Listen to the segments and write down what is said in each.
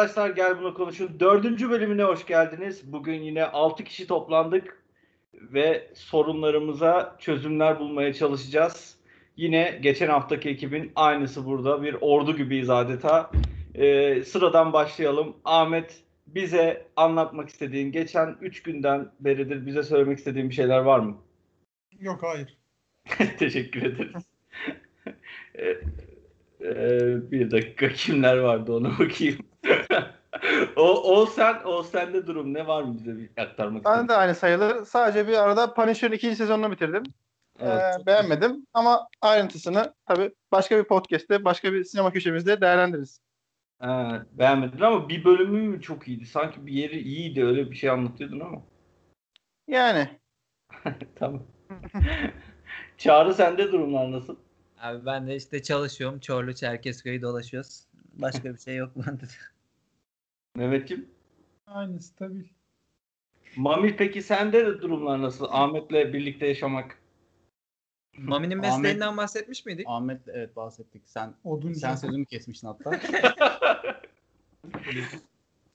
arkadaşlar gel bunu konuşun. Dördüncü bölümüne hoş geldiniz. Bugün yine 6 kişi toplandık ve sorunlarımıza çözümler bulmaya çalışacağız. Yine geçen haftaki ekibin aynısı burada. Bir ordu gibiyiz adeta. Ee, sıradan başlayalım. Ahmet bize anlatmak istediğin, geçen 3 günden beridir bize söylemek istediğin bir şeyler var mı? Yok hayır. Teşekkür ederiz. Ee, e, bir dakika kimler vardı ona bakayım. o, o sen o sende durum ne var mı bize bir aktarmak Ben de aynı sayılır. Sadece bir arada Punisher'ın ikinci sezonunu bitirdim. Evet, Ee, beğenmedim ama ayrıntısını tabii başka bir podcast'te, başka bir sinema köşemizde değerlendiririz. Ha, beğenmedin ama bir bölümü mü çok iyiydi? Sanki bir yeri iyiydi öyle bir şey anlatıyordun ama. Yani Tamam. Çağrı sende durumlar nasıl? Abi ben de işte çalışıyorum. Çorlu Çerkezköy'ü dolaşıyoruz. Başka bir şey yok bende de. Mehmetciğim. Aynı stabil. Mami peki sende de durumlar nasıl? Ahmet'le birlikte yaşamak. Mami'nin Ahmet- mesleğinden bahsetmiş miydik? Ahmet evet bahsettik. Sen Oduncu. sen sözümü kesmiştin hatta.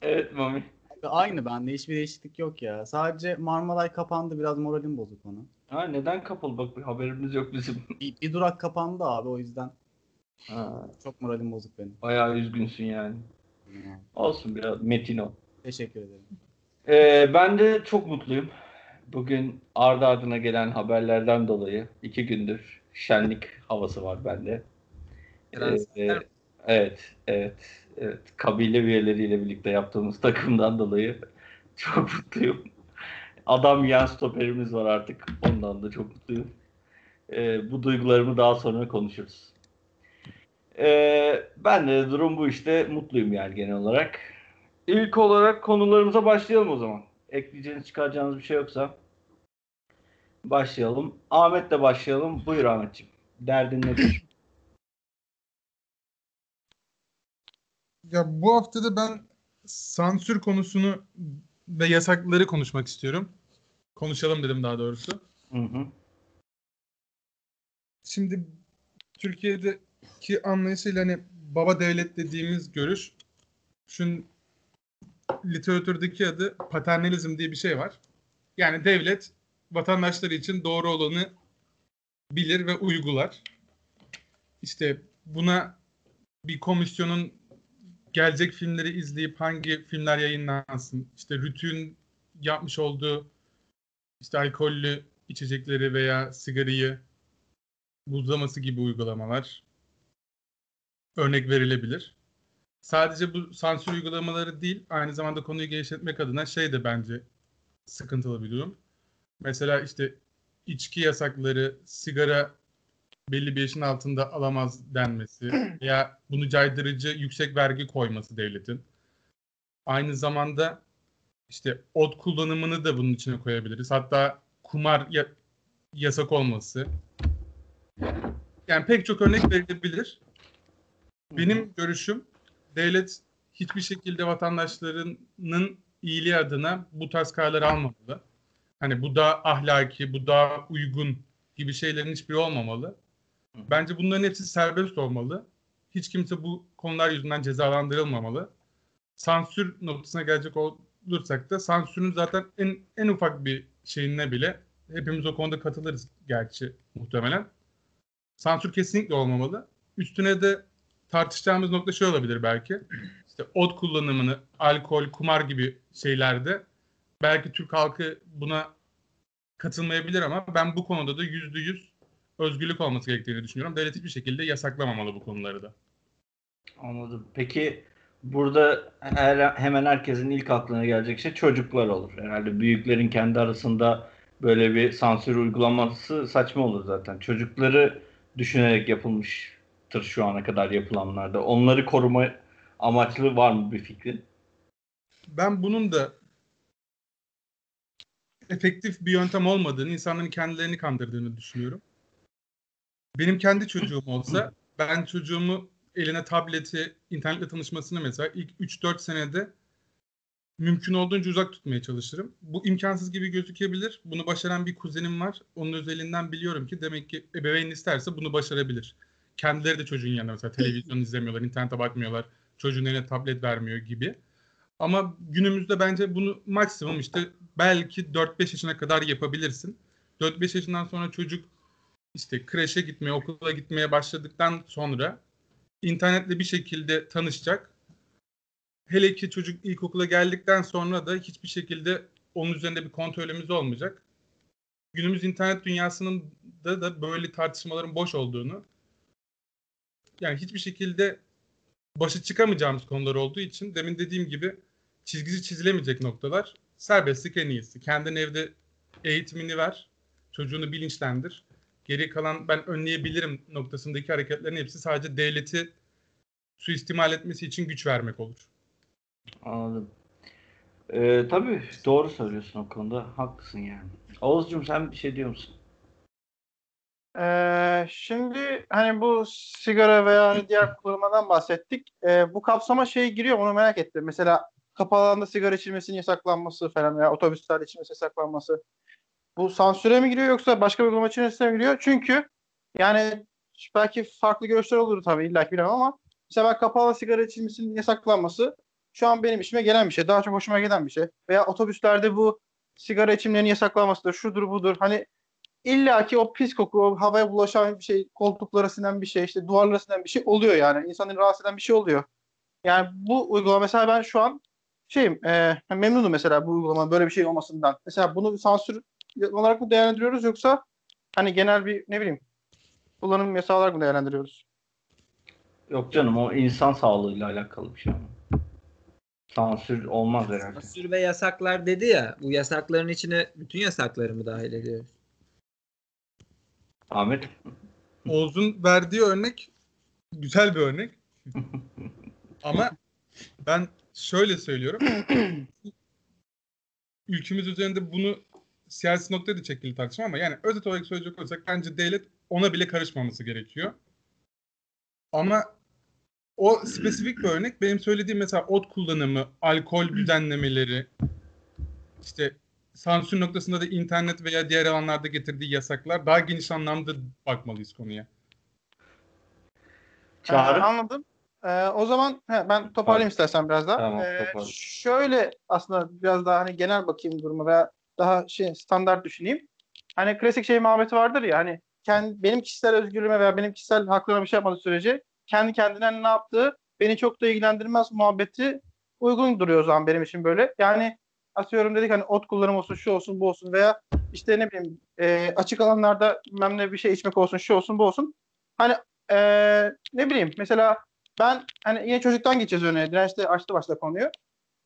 evet Mami. Aynı bende hiçbir değişiklik yok ya. Sadece Marmaray kapandı biraz moralim bozuk onu. Ha, neden kapalı? Bak bir haberimiz yok bizim. Bir, bir durak kapandı abi o yüzden Ha, çok moralim bozuk benim. bayağı üzgünsün yani. Olsun biraz metin ol. Teşekkür ederim. Ee, ben de çok mutluyum. Bugün ardı ardına gelen haberlerden dolayı iki gündür şenlik havası var bende. Ee, evet, evet, evet. Kabile üyeleriyle birlikte yaptığımız takımdan dolayı çok mutluyum. Adam yan stoperimiz var artık. Ondan da çok mutluyum. Ee, bu duygularımı daha sonra konuşuruz. Ee, ben de durum bu işte. Mutluyum yani genel olarak. İlk olarak konularımıza başlayalım o zaman. Ekleyeceğiniz, çıkaracağınız bir şey yoksa başlayalım. Ahmet'le başlayalım. Buyur Ahmetciğim. Derdin nedir? Ya bu haftada ben sansür konusunu ve yasakları konuşmak istiyorum. Konuşalım dedim daha doğrusu. Hı hı. Şimdi Türkiye'deki anlayışıyla hani baba devlet dediğimiz görüş şun literatürdeki adı paternalizm diye bir şey var. Yani devlet vatandaşları için doğru olanı bilir ve uygular. İşte buna bir komisyonun gelecek filmleri izleyip hangi filmler yayınlansın, işte Rütü'nün yapmış olduğu işte alkollü içecekleri veya sigarayı buzlaması gibi uygulamalar örnek verilebilir. Sadece bu sansür uygulamaları değil, aynı zamanda konuyu genişletmek adına şey de bence sıkıntılı bir durum. Mesela işte içki yasakları, sigara belli bir yaşın altında alamaz denmesi veya bunu caydırıcı yüksek vergi koyması devletin. Aynı zamanda işte ot kullanımını da bunun içine koyabiliriz. Hatta kumar ya- yasak olması. Yani pek çok örnek verilebilir. Benim görüşüm devlet hiçbir şekilde vatandaşlarının iyiliği adına bu tarz kararlar almamalı. Hani bu da ahlaki, bu da uygun gibi şeylerin hiçbiri olmamalı. Bence bunların hepsi serbest olmalı. Hiç kimse bu konular yüzünden cezalandırılmamalı. Sansür noktasına gelecek olursak da sansürün zaten en, en ufak bir şeyine bile hepimiz o konuda katılırız gerçi muhtemelen. Sansür kesinlikle olmamalı. Üstüne de tartışacağımız nokta şey olabilir belki. İşte ot kullanımını, alkol, kumar gibi şeylerde belki Türk halkı buna katılmayabilir ama ben bu konuda da yüzde yüz özgürlük olması gerektiğini düşünüyorum. Devlet hiçbir şekilde yasaklamamalı bu konuları da. Anladım. Peki burada her, hemen herkesin ilk aklına gelecek şey çocuklar olur. Herhalde büyüklerin kendi arasında böyle bir sansür uygulaması saçma olur zaten. Çocukları düşünerek yapılmıştır şu ana kadar yapılanlarda. Onları koruma amaçlı var mı bir fikrin? Ben bunun da efektif bir yöntem olmadığını, insanların kendilerini kandırdığını düşünüyorum. Benim kendi çocuğum olsa ben çocuğumu eline tableti, internetle tanışmasını mesela ilk 3-4 senede mümkün olduğunca uzak tutmaya çalışırım. Bu imkansız gibi gözükebilir. Bunu başaran bir kuzenim var. Onun özelinden biliyorum ki demek ki ebeveyn isterse bunu başarabilir. Kendileri de çocuğun yanında mesela televizyon izlemiyorlar, internete bakmıyorlar. çocuğun eline tablet vermiyor gibi. Ama günümüzde bence bunu maksimum işte belki 4-5 yaşına kadar yapabilirsin. 4-5 yaşından sonra çocuk işte kreşe gitmeye, okula gitmeye başladıktan sonra internetle bir şekilde tanışacak. Hele ki çocuk ilkokula geldikten sonra da hiçbir şekilde onun üzerinde bir kontrolümüz olmayacak. Günümüz internet dünyasının da, da böyle tartışmaların boş olduğunu yani hiçbir şekilde başa çıkamayacağımız konular olduğu için demin dediğim gibi çizgisi çizilemeyecek noktalar serbestlik en iyisi. Kendin evde eğitimini ver, çocuğunu bilinçlendir. Geri kalan ben önleyebilirim noktasındaki hareketlerin hepsi sadece devleti suistimal etmesi için güç vermek olur. Anladım. Ee, tabii doğru söylüyorsun o konuda. Haklısın yani. Oğuzcum sen bir şey diyor musun? Ee, şimdi hani bu sigara veya hani diğer kullanmadan bahsettik. Ee, bu kapsama şey giriyor onu merak ettim. Mesela kapalı alanda sigara içilmesinin yasaklanması falan veya otobüslerde içilmesi yasaklanması. Bu sansüre mi giriyor yoksa başka bir uygulama içerisine mi giriyor? Çünkü yani belki farklı görüşler olur tabii illa ki ama mesela kapalı sigara içilmesinin yasaklanması şu an benim işime gelen bir şey. Daha çok hoşuma giden bir şey. Veya otobüslerde bu sigara içimlerinin yasaklanmasıdır, şudur budur. Hani İlla ki o pis koku, o havaya bulaşan bir şey, koltuklara sinen bir şey, işte duvarlara sinen bir şey oluyor yani. İnsanı rahatsız eden bir şey oluyor. Yani bu uygulama mesela ben şu an şeyim, e, memnunum mesela bu uygulamanın böyle bir şey olmasından. Mesela bunu sansür olarak mı değerlendiriyoruz yoksa hani genel bir ne bileyim kullanım yasağı olarak mı değerlendiriyoruz? Yok canım o insan sağlığıyla alakalı bir şey ama. Sansür olmaz herhalde. Sansür ve yasaklar dedi ya. Bu yasakların içine bütün yasakları mı dahil ediyoruz? Ahmet Oğuz'un verdiği örnek güzel bir örnek. Ama ben şöyle söylüyorum. Ülkemiz üzerinde bunu siyasi noktaya da çekili tartışma ama yani özet olarak söyleyecek olursak bence devlet ona bile karışmaması gerekiyor. Ama o spesifik bir örnek benim söylediğim mesela ot kullanımı, alkol düzenlemeleri, işte sansür noktasında da internet veya diğer alanlarda getirdiği yasaklar daha geniş anlamda bakmalıyız konuya. Çağrı. Ee, anladım. Ee, o zaman he, ben toparlayayım istersen biraz daha. Tamam, Ee, şöyle aslında biraz daha hani genel bakayım duruma veya daha şey standart düşüneyim. Hani klasik şey muhabbeti vardır ya hani kendi, benim kişisel özgürlüğüme veya benim kişisel haklarıma bir şey yapmadığı sürece kendi kendine ne yaptığı beni çok da ilgilendirmez muhabbeti uygun duruyor o zaman benim için böyle. Yani atıyorum dedik hani ot kullanımı olsun şu olsun bu olsun veya işte ne bileyim e, açık alanlarda bilmem bir şey içmek olsun şu olsun bu olsun. Hani e, ne bileyim mesela ben hani yine çocuktan geçeceğiz örneğe. Direnç de açtı başta konuyu.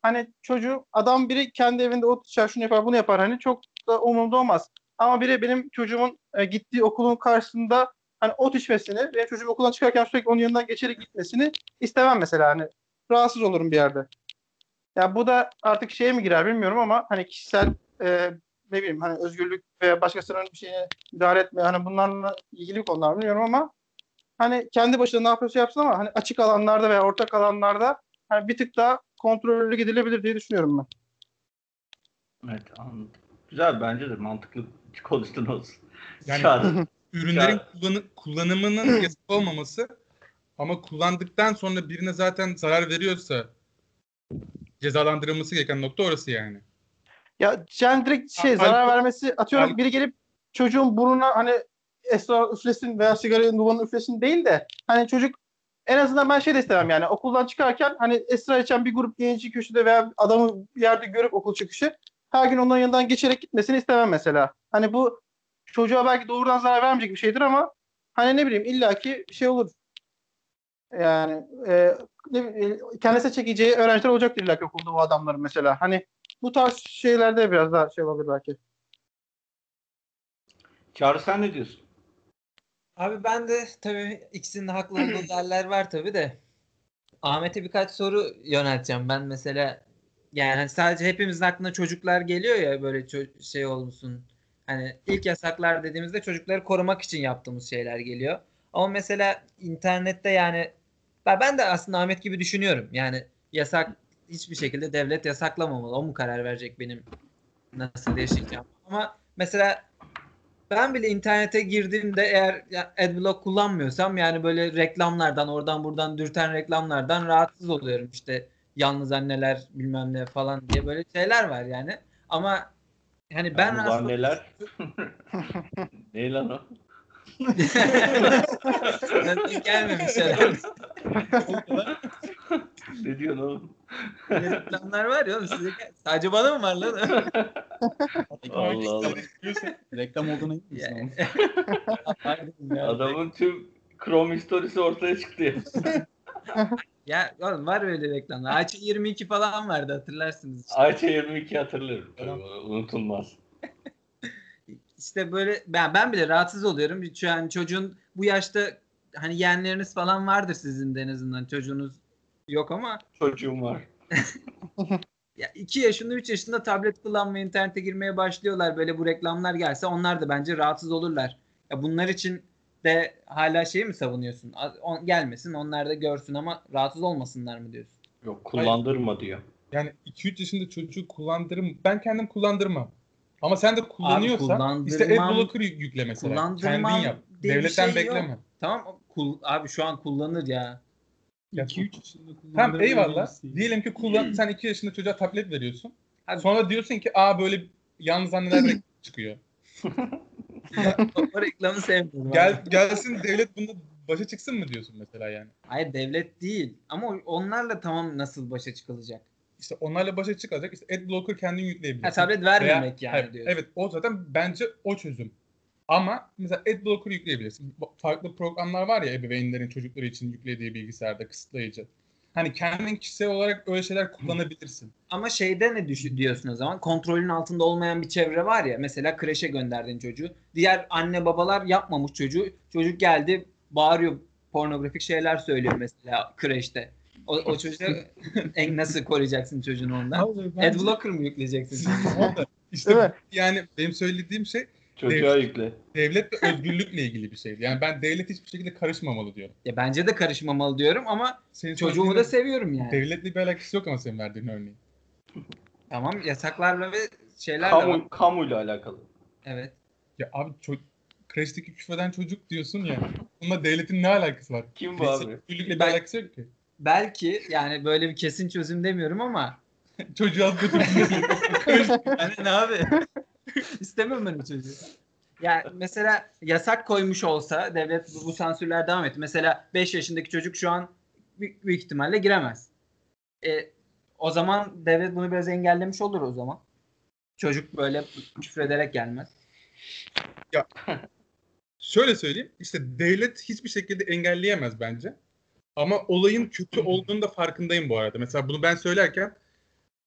Hani çocuğu adam biri kendi evinde ot içer şunu yapar bunu yapar hani çok da umurumda olmaz. Ama biri benim çocuğumun e, gittiği okulun karşısında hani ot içmesini ve çocuğum okuldan çıkarken sürekli onun yanından geçerek gitmesini istemem mesela hani rahatsız olurum bir yerde. Ya bu da artık şeye mi girer bilmiyorum ama hani kişisel e, ne bileyim hani özgürlük veya başkasının bir şeyine müdahale etme hani bunlarla ilgili konular bilmiyorum ama hani kendi başına ne yapıyorsa yapsın ama hani açık alanlarda veya ortak alanlarda hani bir tık daha kontrollü gidilebilir diye düşünüyorum ben. Evet anladım. Güzel bence de mantıklı konuştun olsun. Yani Çağrı. ürünlerin kullanı- kullanımının yasak olmaması ama kullandıktan sonra birine zaten zarar veriyorsa cezalandırılması gereken nokta orası yani. Ya yani direkt şey zarar alkol- vermesi atıyorum al- biri gelip çocuğun burnuna hani esrar üflesin veya sigarayı duvanı üflesin değil de hani çocuk en azından ben şey de istemem yani okuldan çıkarken hani esrar içen bir grup genci köşede veya adamı bir yerde görüp okul çıkışı her gün onların yanından geçerek gitmesini istemem mesela. Hani bu çocuğa belki doğrudan zarar vermeyecek bir şeydir ama hani ne bileyim illaki şey olur. Yani e, ne, bileyim, kendisine çekeceği öğrenciler olacaktır illaki okulda bu adamların mesela. Hani bu tarz şeylerde biraz daha şey olabilir belki. Çağrı sen ne diyorsun? Abi ben de tabii ikisinin de haklı olduğu yerler var tabii de. Ahmet'e birkaç soru yönelteceğim. Ben mesela yani hani sadece hepimizin aklına çocuklar geliyor ya böyle ço- şey olmuşsun. Hani ilk yasaklar dediğimizde çocukları korumak için yaptığımız şeyler geliyor. Ama mesela internette yani ben de aslında Ahmet gibi düşünüyorum. Yani yasak hiçbir şekilde devlet yasaklamamalı. O mu karar verecek benim nasıl yaşayacağım? Ama mesela ben bile internete girdiğimde eğer adblock kullanmıyorsam yani böyle reklamlardan oradan buradan dürten reklamlardan rahatsız oluyorum işte yalnız anneler bilmem ne falan diye böyle şeyler var yani ama hani ben Yalnız anneler. ne lan o? Denk gelmemiş herhalde. Ne diyorsun oğlum? Reklamlar var ya oğlum size sadece bana mı var lan? Allah Allah. Reklam olduğuna emin misin Ya- oğlum? Pardon ya. Adamın tüm Chrome historisi ortaya çıktı ya. Ya oğlum var öyle reklamlar. Ayça 22 falan vardı hatırlarsınız. işte. Ayça 22 hatırlıyorum. Tabii, unutulmaz. İşte böyle ben ben bile rahatsız oluyorum. Şu an çocuğun bu yaşta hani yeğenleriniz falan vardır sizin de en azından çocuğunuz yok ama Çocuğum var. ya 2 yaşında 3 yaşında tablet kullanmaya internete girmeye başlıyorlar böyle bu reklamlar gelse onlar da bence rahatsız olurlar. Ya bunlar için de hala şey mi savunuyorsun? On- gelmesin onlar da görsün ama rahatsız olmasınlar mı diyorsun? Yok kullandırma diyor. Yani 2-3 yaşında çocuğu kullandırım. Ben kendim kullandırmam. Ama sen de kullanıyorsan işte adblocker yük- yükle mesela. kullandırmam Kendin yap. bir Devletten şey yok. bekleme. Tamam kul- abi şu an kullanır ya. Ya 2-3 yaşında Tamam kullandığım eyvallah. Diyelim ki kullan, sen 2 yaşında çocuğa tablet veriyorsun. Abi- Sonra diyorsun ki aa böyle yalnız anneler çıkıyor. o, o reklamı sevmiyorum. Gel gelsin devlet bunu başa çıksın mı diyorsun mesela yani. Hayır devlet değil. Ama onlarla tamam nasıl başa çıkılacak? İşte onlarla başa çıkacak. İşte adblocker kendin yükleyebilirsin. Ha, tablet vermemek yani hayır, diyorsun. Evet o zaten bence o çözüm. Ama mesela adblocker yükleyebilirsin. Farklı programlar var ya ebeveynlerin çocukları için yüklediği bilgisayarda kısıtlayıcı. Hani kendin kişisel olarak öyle şeyler kullanabilirsin. Ama şeyde ne düş- diyorsun o zaman? Kontrolün altında olmayan bir çevre var ya. Mesela kreşe gönderdin çocuğu. Diğer anne babalar yapmamış çocuğu. Çocuk geldi bağırıyor pornografik şeyler söylüyor mesela kreşte. O, o çocuğu en nasıl koruyacaksın çocuğunu ondan? Abi Adblocker mı yükleyeceksin? İşte Değil mi? yani benim söylediğim şey Çocuğa yükle. devlet ve özgürlükle ilgili bir şey. Yani ben devlet hiçbir şekilde karışmamalı diyorum. ya bence de karışmamalı diyorum ama Senin çocuğumu da seviyorum yani. Devletle bir alakası yok ama senin verdiğin örneğin. Tamam yasaklarla ve şeylerle var. Kamu, kamuyla alakalı. Evet. Ya abi ço- kreşteki küfreden çocuk diyorsun ya. Bununla devletin ne alakası var? Kim bu abi? Özgürlükle bir Ben- alakası yok ki. Belki yani böyle bir kesin çözüm demiyorum ama götürdün. hani ne abi? İstemiyorum ben o çocuğu. Ya mesela yasak koymuş olsa devlet bu, bu sansürler devam etti. Mesela 5 yaşındaki çocuk şu an büyük, büyük ihtimalle giremez. E, o zaman devlet bunu biraz engellemiş olur o zaman. Çocuk böyle küfrederek gelmez. Şöyle söyleyeyim. işte devlet hiçbir şekilde engelleyemez bence. Ama olayın kötü olduğunu da farkındayım bu arada. Mesela bunu ben söylerken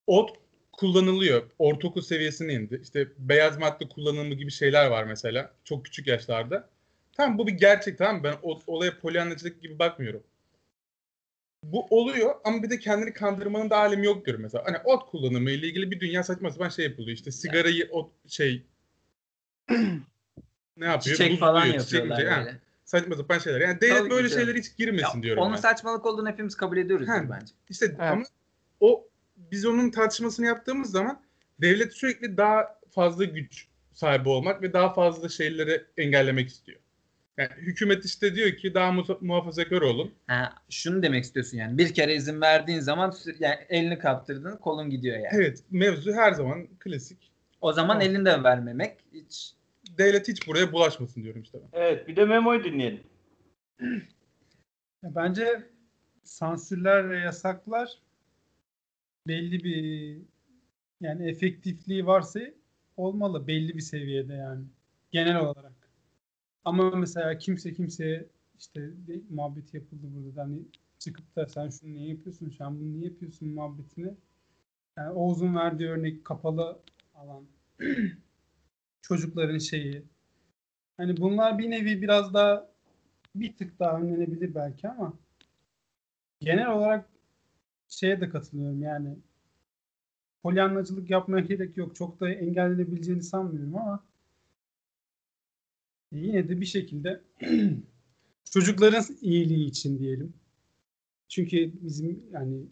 ot kullanılıyor. Ortaokul seviyesine indi. İşte beyaz madde kullanımı gibi şeyler var mesela. Çok küçük yaşlarda. Tamam bu bir gerçek tamam mı? Ben o, olaya polyanlacılık gibi bakmıyorum. Bu oluyor ama bir de kendini kandırmanın da alemi yok diyorum mesela. Hani ot kullanımı ile ilgili bir dünya saçma sapan şey yapılıyor. İşte sigarayı ot şey ne yapıyor? Çiçek falan Buzluyor, çiçek yapıyorlar miçek. Ha, böyle. Saçma sapan şeyler. Yani devlet Tabii böyle şeylere hiç girmesin Ya, diyorum onun ben. saçmalık olduğunu hepimiz kabul ediyoruz Ha. bence. İşte ama o biz onun tartışmasını yaptığımız zaman devlet sürekli daha fazla güç sahibi olmak ve daha fazla şeyleri engellemek istiyor. Yani hükümet işte diyor ki daha mu- muhafazakar olun. Ha, şunu demek istiyorsun yani. Bir kere izin verdiğin zaman yani elini kaptırdın, kolun gidiyor yani. Evet mevzu her zaman klasik. O zaman Tamam. elini de vermemek hiç Devlet hiç buraya bulaşmasın diyorum işte ben. Evet bir de Memo'yu dinleyelim. Bence sansürler ve yasaklar belli bir yani efektifliği varsa olmalı belli bir seviyede yani genel olarak. Ama mesela kimse kimseye işte muhabbet yapıldı burada da hani çıkıp da sen şunu niye yapıyorsun, sen bunu niye yapıyorsun muhabbetini. Yani Oğuz'un verdiği örnek kapalı alan. Çocukların şeyi. Hani bunlar bir nevi biraz daha bir tık daha önlenebilir belki ama genel olarak şeye de katılıyorum yani polyanlacılık yapmaya gerek yok. Çok da engellenebileceğini sanmıyorum ama yine de bir şekilde çocukların iyiliği için diyelim. Çünkü bizim yani,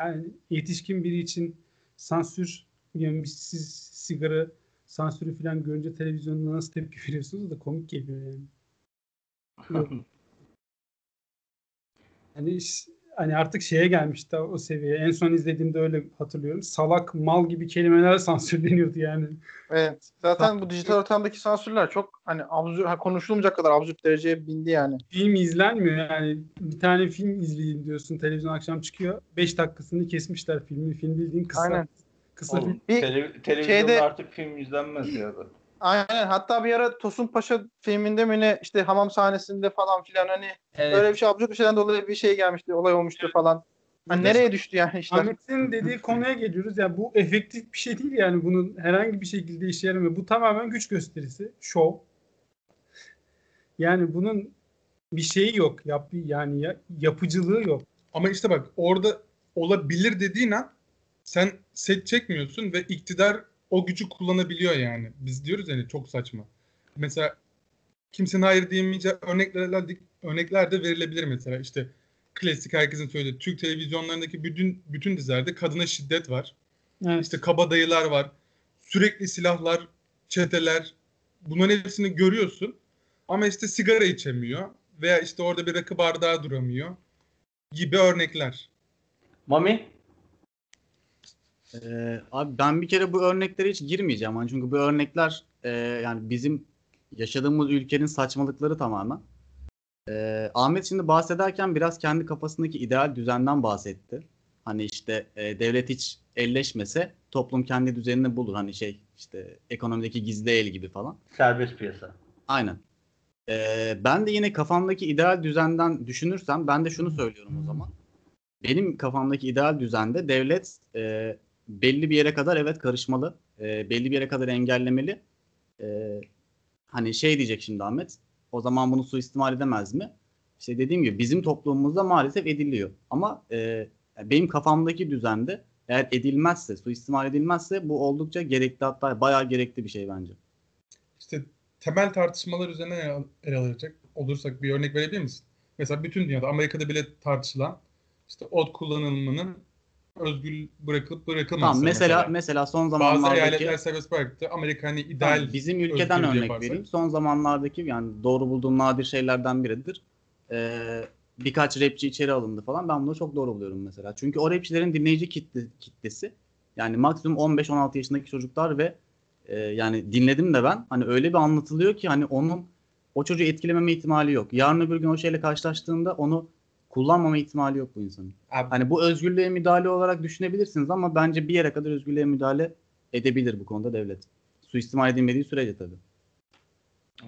yani yetişkin biri için sansür, yani siz sigara sansürü falan görünce televizyonda nasıl tepki veriyorsunuz da komik geliyor yani. Hani hani artık şeye gelmişti o seviyeye. En son izlediğimde öyle hatırlıyorum. Salak, mal gibi kelimeler sansürleniyordu yani. Evet. Zaten bu dijital ortamdaki sansürler çok hani absürt, ha, konuşulmayacak kadar absürt dereceye bindi yani. Film izlenmiyor yani. Bir tane film izleyeyim diyorsun. Televizyon akşam çıkıyor. 5 dakikasını kesmişler filmi. Film bildiğin kısa. Aynen. Kısa Oğlum. Bir tele- televizyonda şeyde- artık film izlenmez ya. Aynen. Hatta bir ara Tosun Paşa filminde mi ne işte hamam sahnesinde falan filan hani Evet. öyle bir şey absürt bir şeyden dolayı bir şey gelmişti. Olay olmuştu falan. Hani nereye düştü yani işte. Ahmet'in dediği konuya geliyoruz. Ya bu efektif bir şey değil yani. Bunun herhangi bir şekilde işe yaramıyor. Bu tamamen güç gösterisi. Şov. Yani bunun bir şeyi yok. Yap, yani ya- yapıcılığı yok. Ama işte bak orada olabilir dediğin an sen set çekmiyorsun ve iktidar o gücü kullanabiliyor yani. Biz diyoruz yani çok saçma. Mesela kimsenin hayır diyemeyeceği örnekler, örnekler de verilebilir mesela. İşte klasik herkesin söylediği Türk televizyonlarındaki bütün bütün dizilerde kadına şiddet var. Evet. İşte kabadayılar var. Sürekli silahlar, çeteler. Bunların hepsini görüyorsun. Ama işte sigara içemiyor. Veya işte orada bir rakı bardağı duramıyor. Gibi örnekler. Mami? Ee, abi ben bir kere bu örneklere hiç girmeyeceğim. Hani çünkü bu örnekler e, yani bizim yaşadığımız ülkenin saçmalıkları tamamen. Ee, Ahmet şimdi bahsederken biraz kendi kafasındaki ideal düzenden bahsetti. Hani işte e, devlet hiç elleşmese toplum kendi düzenini bulur. Hani şey işte ekonomideki gizli el gibi falan. Serbest piyasa. Aynen. Ee, ben de yine kafamdaki ideal düzenden düşünürsem ben de şunu söylüyorum o zaman. Benim kafamdaki ideal düzende devlet e, belli bir yere kadar evet karışmalı. E, belli bir yere kadar engellemeli. E, hani şey diyecek şimdi Ahmet. O zaman bunu suistimal edemez mi? İşte dediğim gibi bizim toplumumuzda maalesef ediliyor. Ama e, benim kafamdaki düzende eğer edilmezse, suistimal edilmezse bu oldukça gerekli hatta bayağı gerekli bir şey bence. İşte temel tartışmalar üzerine ele- alacak olursak bir örnek verebilir misin? Mesela bütün dünyada Amerika'da bile tartışılan işte ot kullanımının özgür bırakılıp bırakılması. Tamam mesela mesela son Bazı zamanlardaki eyaletler serbest bıraktı. Amerika hani ideal Tamam, bizim ülkeden örnek yaparsak. vereyim. Son zamanlardaki yani doğru bulduğum nadir şeylerden biridir. Ee, birkaç rapçi içeri alındı falan. Ben bunu çok doğru buluyorum mesela. Çünkü o rapçilerin dinleyici kitle, kitlesi yani maksimum 15-16 yaşındaki çocuklar ve e, yani dinledim de ben hani öyle bir anlatılıyor ki hani onun o çocuğu etkilememe ihtimali yok. Yarın öbür gün o şeyle karşılaştığında onu kullanmama ihtimali yok bu insanın. Abi, Hani bu özgürlüğe müdahale olarak düşünebilirsiniz ama bence bir yere kadar özgürlüğe müdahale edebilir bu konuda devlet. Suistimal edilmediği sürece tabii.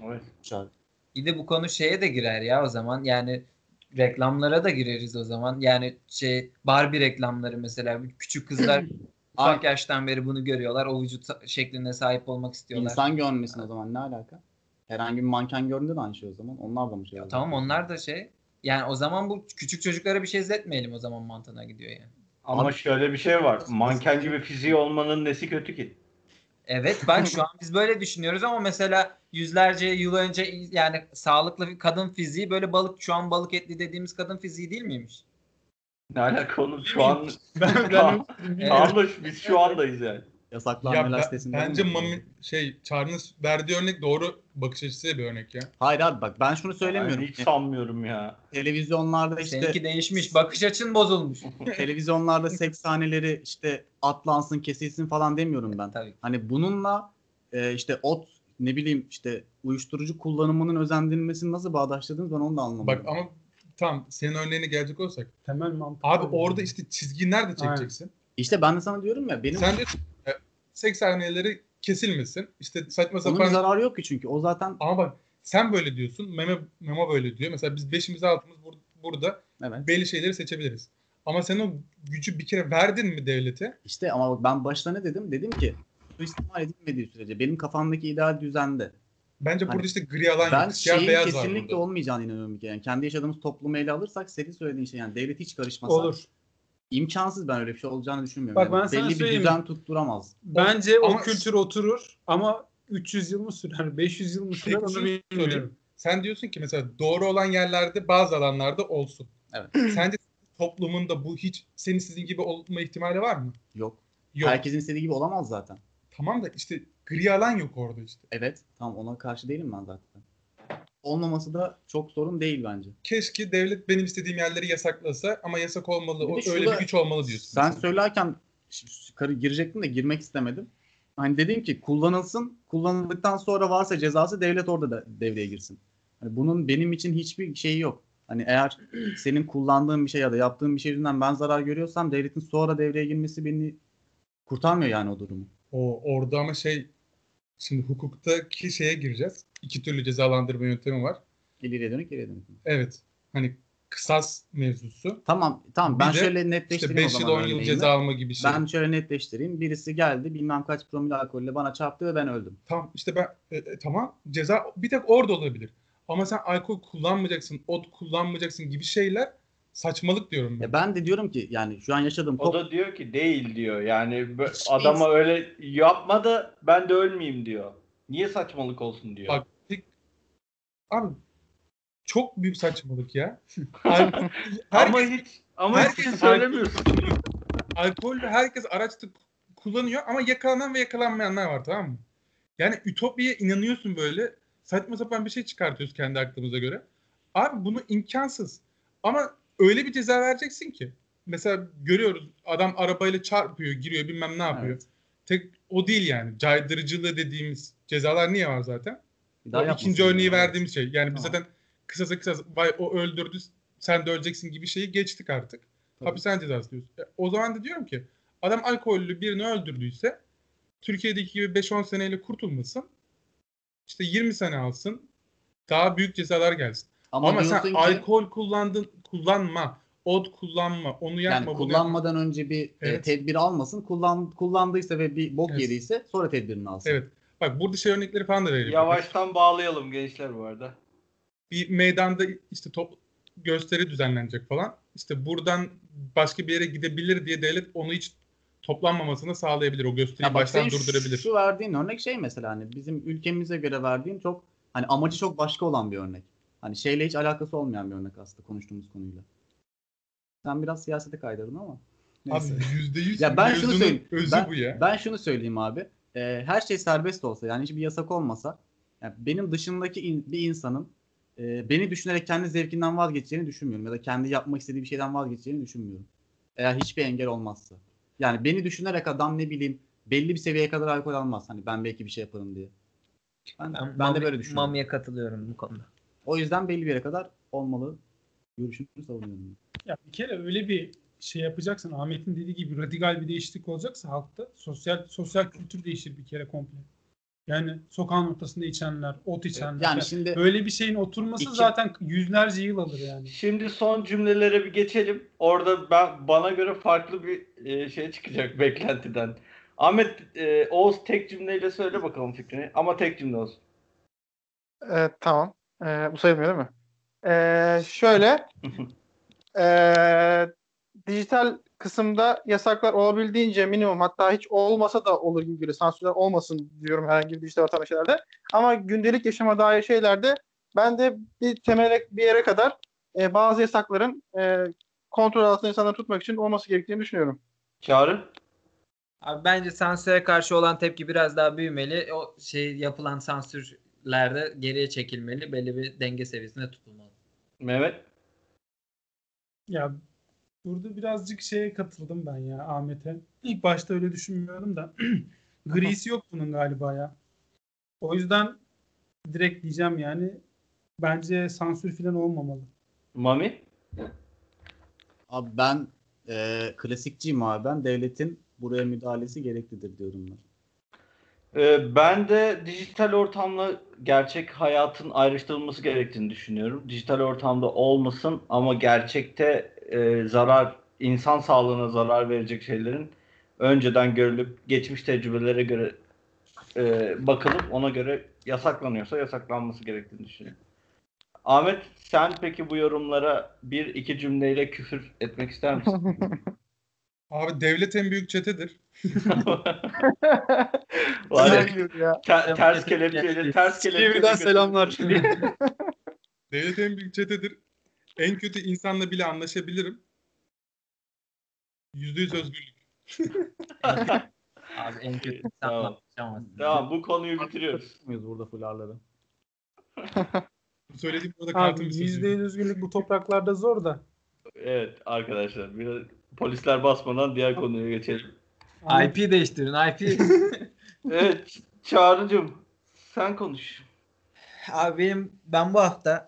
Evet. Bir de bu konu şeye de girer ya o zaman. Yani reklamlara da gireriz o zaman. Yani şey Barbie reklamları mesela küçük kızlar ufak yaştan beri bunu görüyorlar. O vücut şekline sahip olmak istiyorlar. İnsan görmesin o zaman ne alaka? Herhangi bir manken göründü de aynı şey o zaman. Onlar da mı şey Ya tamam onlar da şey. Yani o zaman bu küçük çocuklara bir şey izletmeyelim o zaman mantığına gidiyor yani. Ama Abi- şöyle bir şey var. Manken gibi fiziği olmanın nesi kötü ki? Evet bak şu an biz böyle düşünüyoruz ama mesela yüzlerce yıl önce yani sağlıklı bir kadın fiziği böyle balık şu an balık etli dediğimiz kadın fiziği değil miymiş? Ne alaka oğlum şu an Ben, ben biz şu andayız yani. Yasaklı Ya sitesinde bence mi? Mami şey Çağrı'nın verdiği örnek doğru bakış açısıyla bir örnek ya. Hayır abi bak ben şunu söylemiyorum. Ben hiç sanmıyorum ya. Televizyonlarda işte Seninki değişmiş. Bakış açın bozulmuş. televizyonlarda seks sahneleri işte atlansın kesilsin falan demiyorum ben. Tabii. Hani bununla e, işte ot ne bileyim işte uyuşturucu kullanımının özendirilmesini nasıl bağdaştırdınız ben onu da anlamadım. Bak ama tamam senin örneğine gelecek olsak. temel mantık. Abi o. orada işte çizgiyi nerede çekeceksin? İşte ben de sana diyorum ya benim Sen de e, seks sahneleri kesilmesin. İşte saçma onun sapan zararı yok ki çünkü o zaten ama bak sen böyle diyorsun. Meme, Memo böyle diyor. Mesela biz beşimiz altımız bur- burada evet. belli şeyleri seçebiliriz. Ama sen o gücü bir kere verdin mi devlete? İşte ama ben başta ne dedim? Dedim ki suistimal edilmediği sürece benim kafamdaki ideal düzende Bence Hani burada işte gri alan ben yok. Siyah beyaz var kesinlikle burada. olmayacağını inanıyorum kere. Yani kendi yaşadığımız toplumu ele alırsak senin söylediğin şey yani devlet hiç karışmasa olur. İmkansız ben öyle bir şey olacağını düşünmüyorum. Bak Yani ben sana belli bir düzen tutturamaz. Bence Ama- o kültür oturur ama 300 yıl mı sürer, 500 yıl mı sürer onu bilmiyorum. Sen diyorsun ki mesela doğru olan yerlerde bazı alanlarda olsun. Evet. Sence toplumunda bu hiç senin sizin gibi olma ihtimali var mı? Yok. Yok. Herkesin istediği gibi olamaz zaten. Tamam da işte gri alan yok orada işte. Evet. Tamam ona karşı değilim ben zaten. Olmaması da çok sorun değil bence. Keşke devlet benim istediğim yerleri yasaklasa ama yasak olmalı. Bir O, şurada- öyle bir güç olmalı diyorsun. Sen mesela. söylerken karı girecektim de girmek istemedim. Hani dedim ki kullanılsın. Kullanıldıktan sonra varsa cezası devlet orada da devreye girsin. Hani bunun benim için hiçbir şeyi yok. Hani eğer senin kullandığın bir şey ya da yaptığın bir şey yüzünden ben zarar görüyorsam devletin sonra devreye girmesi beni kurtarmıyor yani o durumu. O orada ama şey şimdi hukuktaki şeye gireceğiz. İki türlü cezalandırma yöntemi var. İleriye dönük geriye dönük. Evet. Hani kısas mevzusu. Tamam tamam Bir ben de şöyle İşte netleştireyim 5 o yıl zaman 10 yıl ceza alma gibi şey. Ben şöyle netleştireyim. Birisi geldi bilmem kaç promil alkolle bana çarptı ve ben öldüm. Tamam işte ben e, e, tamam ceza bir tek orada olabilir. Ama sen alkol kullanmayacaksın, ot kullanmayacaksın gibi şeyler saçmalık diyorum ben. Ya ben de diyorum ki yani şu an yaşadığım O da diyor ki değil diyor. Yani bö- adama öyle yapma da ben de ölmeyeyim diyor. Niye saçmalık olsun diyor. Bak tek- abi çok büyük saçmalık ya. Alkol, ama herkes, hiç ama hiç herkes söylemiyorsun. alkollü herkes araçta kullanıyor ama yakalanan ve yakalanmayanlar var tamam mı? Yani Ütopya'ya inanıyorsun böyle saçma sapan bir şey çıkartıyoruz kendi aklımıza göre. Abi bunu imkansız. Ama öyle bir ceza vereceksin ki. Mesela görüyoruz adam arabayla çarpıyor, giriyor bilmem ne yapıyor. Evet. Tek o değil yani. Caydırıcılığı dediğimiz cezalar niye var zaten? bir O daha ikinci örneği diyor. verdiğimiz şey. Yani biz zaten kısasa kısas vay o öldürdü sen de öleceksin gibi şeyi geçtik artık. Tabii. Hapishane cezası diyoruz. E, o zaman da diyorum ki adam alkollü birini öldürdüyse Türkiye'deki gibi 5-10 seneyle kurtulmasın. İşte 20 sene alsın. Daha büyük cezalar gelsin. Ama, Ama, sen ki alkol kullandın, kullanma, ot kullanma, onu yapma. yani bunu kullanmadan önce bir e, Evet. tedbir almasın. Kullan kullandıysa ve bir bok Evet. yediyse sonra tedbirini alsın. Evet. Bak burada şey örnekleri falan da verelim. Yavaştan bağlayalım gençler bu arada. bir meydanda işte top gösteri düzenlenecek falan. İşte buradan başka bir yere gidebilir diye devlet onu hiç toplanmamasını sağlayabilir. O gösteriyi Ya bak baştan senin şu- durdurabilir. Şu verdiğin örnek şey mesela hani bizim ülkemize göre verdiğin çok hani amacı çok başka olan bir örnek. Hani şeyle hiç alakası olmayan bir örnek aslında konuştuğumuz konuyla. Sen biraz siyasete kaydırdın ama. Abi Neyse. yüzde yüz Ya ben şunu söyleyeyim. özü Ben, bu ya. ben şunu söyleyeyim abi. Ee, her şey serbest olsa yani hiçbir yasak olmasa yani benim dışındaki in- bir insanın e, beni düşünerek kendi zevkinden vazgeçeceğini düşünmüyorum. Ya da kendi yapmak istediği bir şeyden vazgeçeceğini düşünmüyorum. Eğer hiçbir engel olmazsa. Yani beni düşünerek adam ne bileyim belli bir seviyeye kadar alkol almaz. Hani ben belki bir şey yaparım diye. Ben, Ben, ben de böyle düşünüyorum. Mami'ye katılıyorum bu konuda. O yüzden belli bir yere kadar olmalı görüşünü savunuyorum. Ya bir kere öyle bir şey yapacaksın. Ahmet'in dediği gibi radikal bir değişiklik olacaksa halkta sosyal sosyal kültür değişir bir kere komple. Yani sokağın ortasında içenler, ot içenler. Yani Yani şimdi böyle bir şeyin oturması İki- zaten yüzlerce yıl alır yani. Şimdi son cümlelere bir geçelim. Orada ben bana göre farklı bir e, şey çıkacak beklentiden. Ahmet e, Oğuz tek cümleyle söyle bakalım fikrini. Ama tek cümle olsun. Evet, tamam. Ee, bu sayılmıyor değil mi? Ee, şöyle ee, dijital kısımda yasaklar olabildiğince minimum hatta hiç olmasa da olur gibi geliyor. Sansürler olmasın diyorum herhangi bir dijital ortamda şeylerde. Ama gündelik yaşama dair şeylerde ben de bir temele bir yere kadar ee, bazı yasakların ee, kontrol altında insanları tutmak için olması gerektiğini düşünüyorum. Çağrı? Abi bence sansüre karşı olan tepki biraz daha büyümeli. O şey yapılan sansürlerde geriye çekilmeli. Belli bir denge seviyesinde tutulmalı. Mehmet? Ya burada birazcık şeye katıldım ben ya Ahmet'e. İlk başta öyle düşünmüyorum da grisi yok bunun galiba ya. O yüzden direkt diyeceğim yani bence sansür falan olmamalı. Mami? abi ben e, klasikçiyim abi ben devletin buraya müdahalesi gereklidir diyorum ben. Ee, ben de dijital ortamla gerçek hayatın ayrıştırılması gerektiğini düşünüyorum. Dijital ortamda olmasın ama gerçekte e, zarar, insan sağlığına zarar verecek şeylerin önceden görülüp geçmiş tecrübelere göre e, bakılıp ona göre yasaklanıyorsa yasaklanması gerektiğini düşünüyorum. Ahmet sen peki bu yorumlara bir iki cümleyle küfür etmek ister misin? Abi devlet en büyük çetedir. Var ya, Güzel ya. te- ters kelepçeyle ters kelepçeyle. Devlet en büyük çetedir. En kötü insanla bile anlaşabilirim. Yüzde yüz özgürlük. Abi en kötü Tamam. sanmam. konuşamazsın. Tamam bu konuyu bitiriyoruz. Muyuz burada fularları? Bu söylediğim burada Abi kartın bir yüzde yüz özgürlük bu topraklarda zor da. Evet arkadaşlar biraz polisler basmadan diğer konuya geçelim. IP değiştirin IP. Evet Çağrı'cığım sen konuş. Abi benim ben bu hafta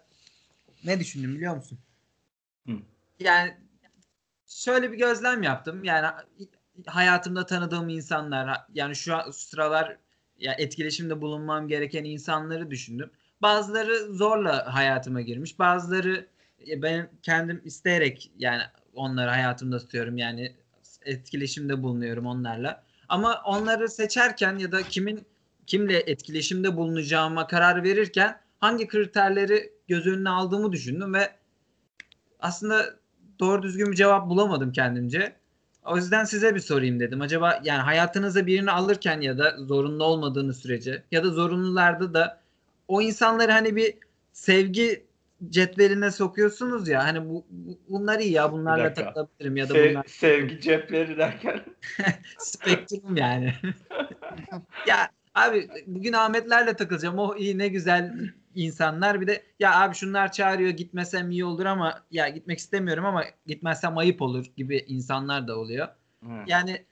ne düşündüm biliyor musun? Hı. Yani şöyle bir gözlem yaptım. Yani hayatımda tanıdığım insanlar yani şu an- sıralar ya etkileşimde bulunmam gereken insanları düşündüm. Bazıları zorla hayatıma girmiş. Bazıları ben kendim isteyerek yani onları hayatımda tutuyorum. Yani etkileşimde bulunuyorum onlarla. Ama onları seçerken ya da kimin kimle etkileşimde bulunacağıma karar verirken hangi kriterleri göz önüne aldığımı düşündüm ve aslında doğru düzgün bir cevap bulamadım kendimce. O yüzden size bir sorayım dedim. Acaba yani hayatınıza birini alırken ya da zorunlu olmadığınız sürece ya da zorunlularda da o insanları hani bir sevgi cetveline sokuyorsunuz ya hani bu, bu- bunlar iyi ya bunlarla takılabilirim ya da Se- bunlar sevgi cepleri derken. spektrum yani. ya abi bugün Ahmetlerle takılacağım. Oh iyi ne güzel insanlar. Bir de ya abi şunlar çağırıyor gitmesem iyi olur ama ya gitmek istemiyorum ama gitmezsem ayıp olur gibi insanlar da oluyor. Yani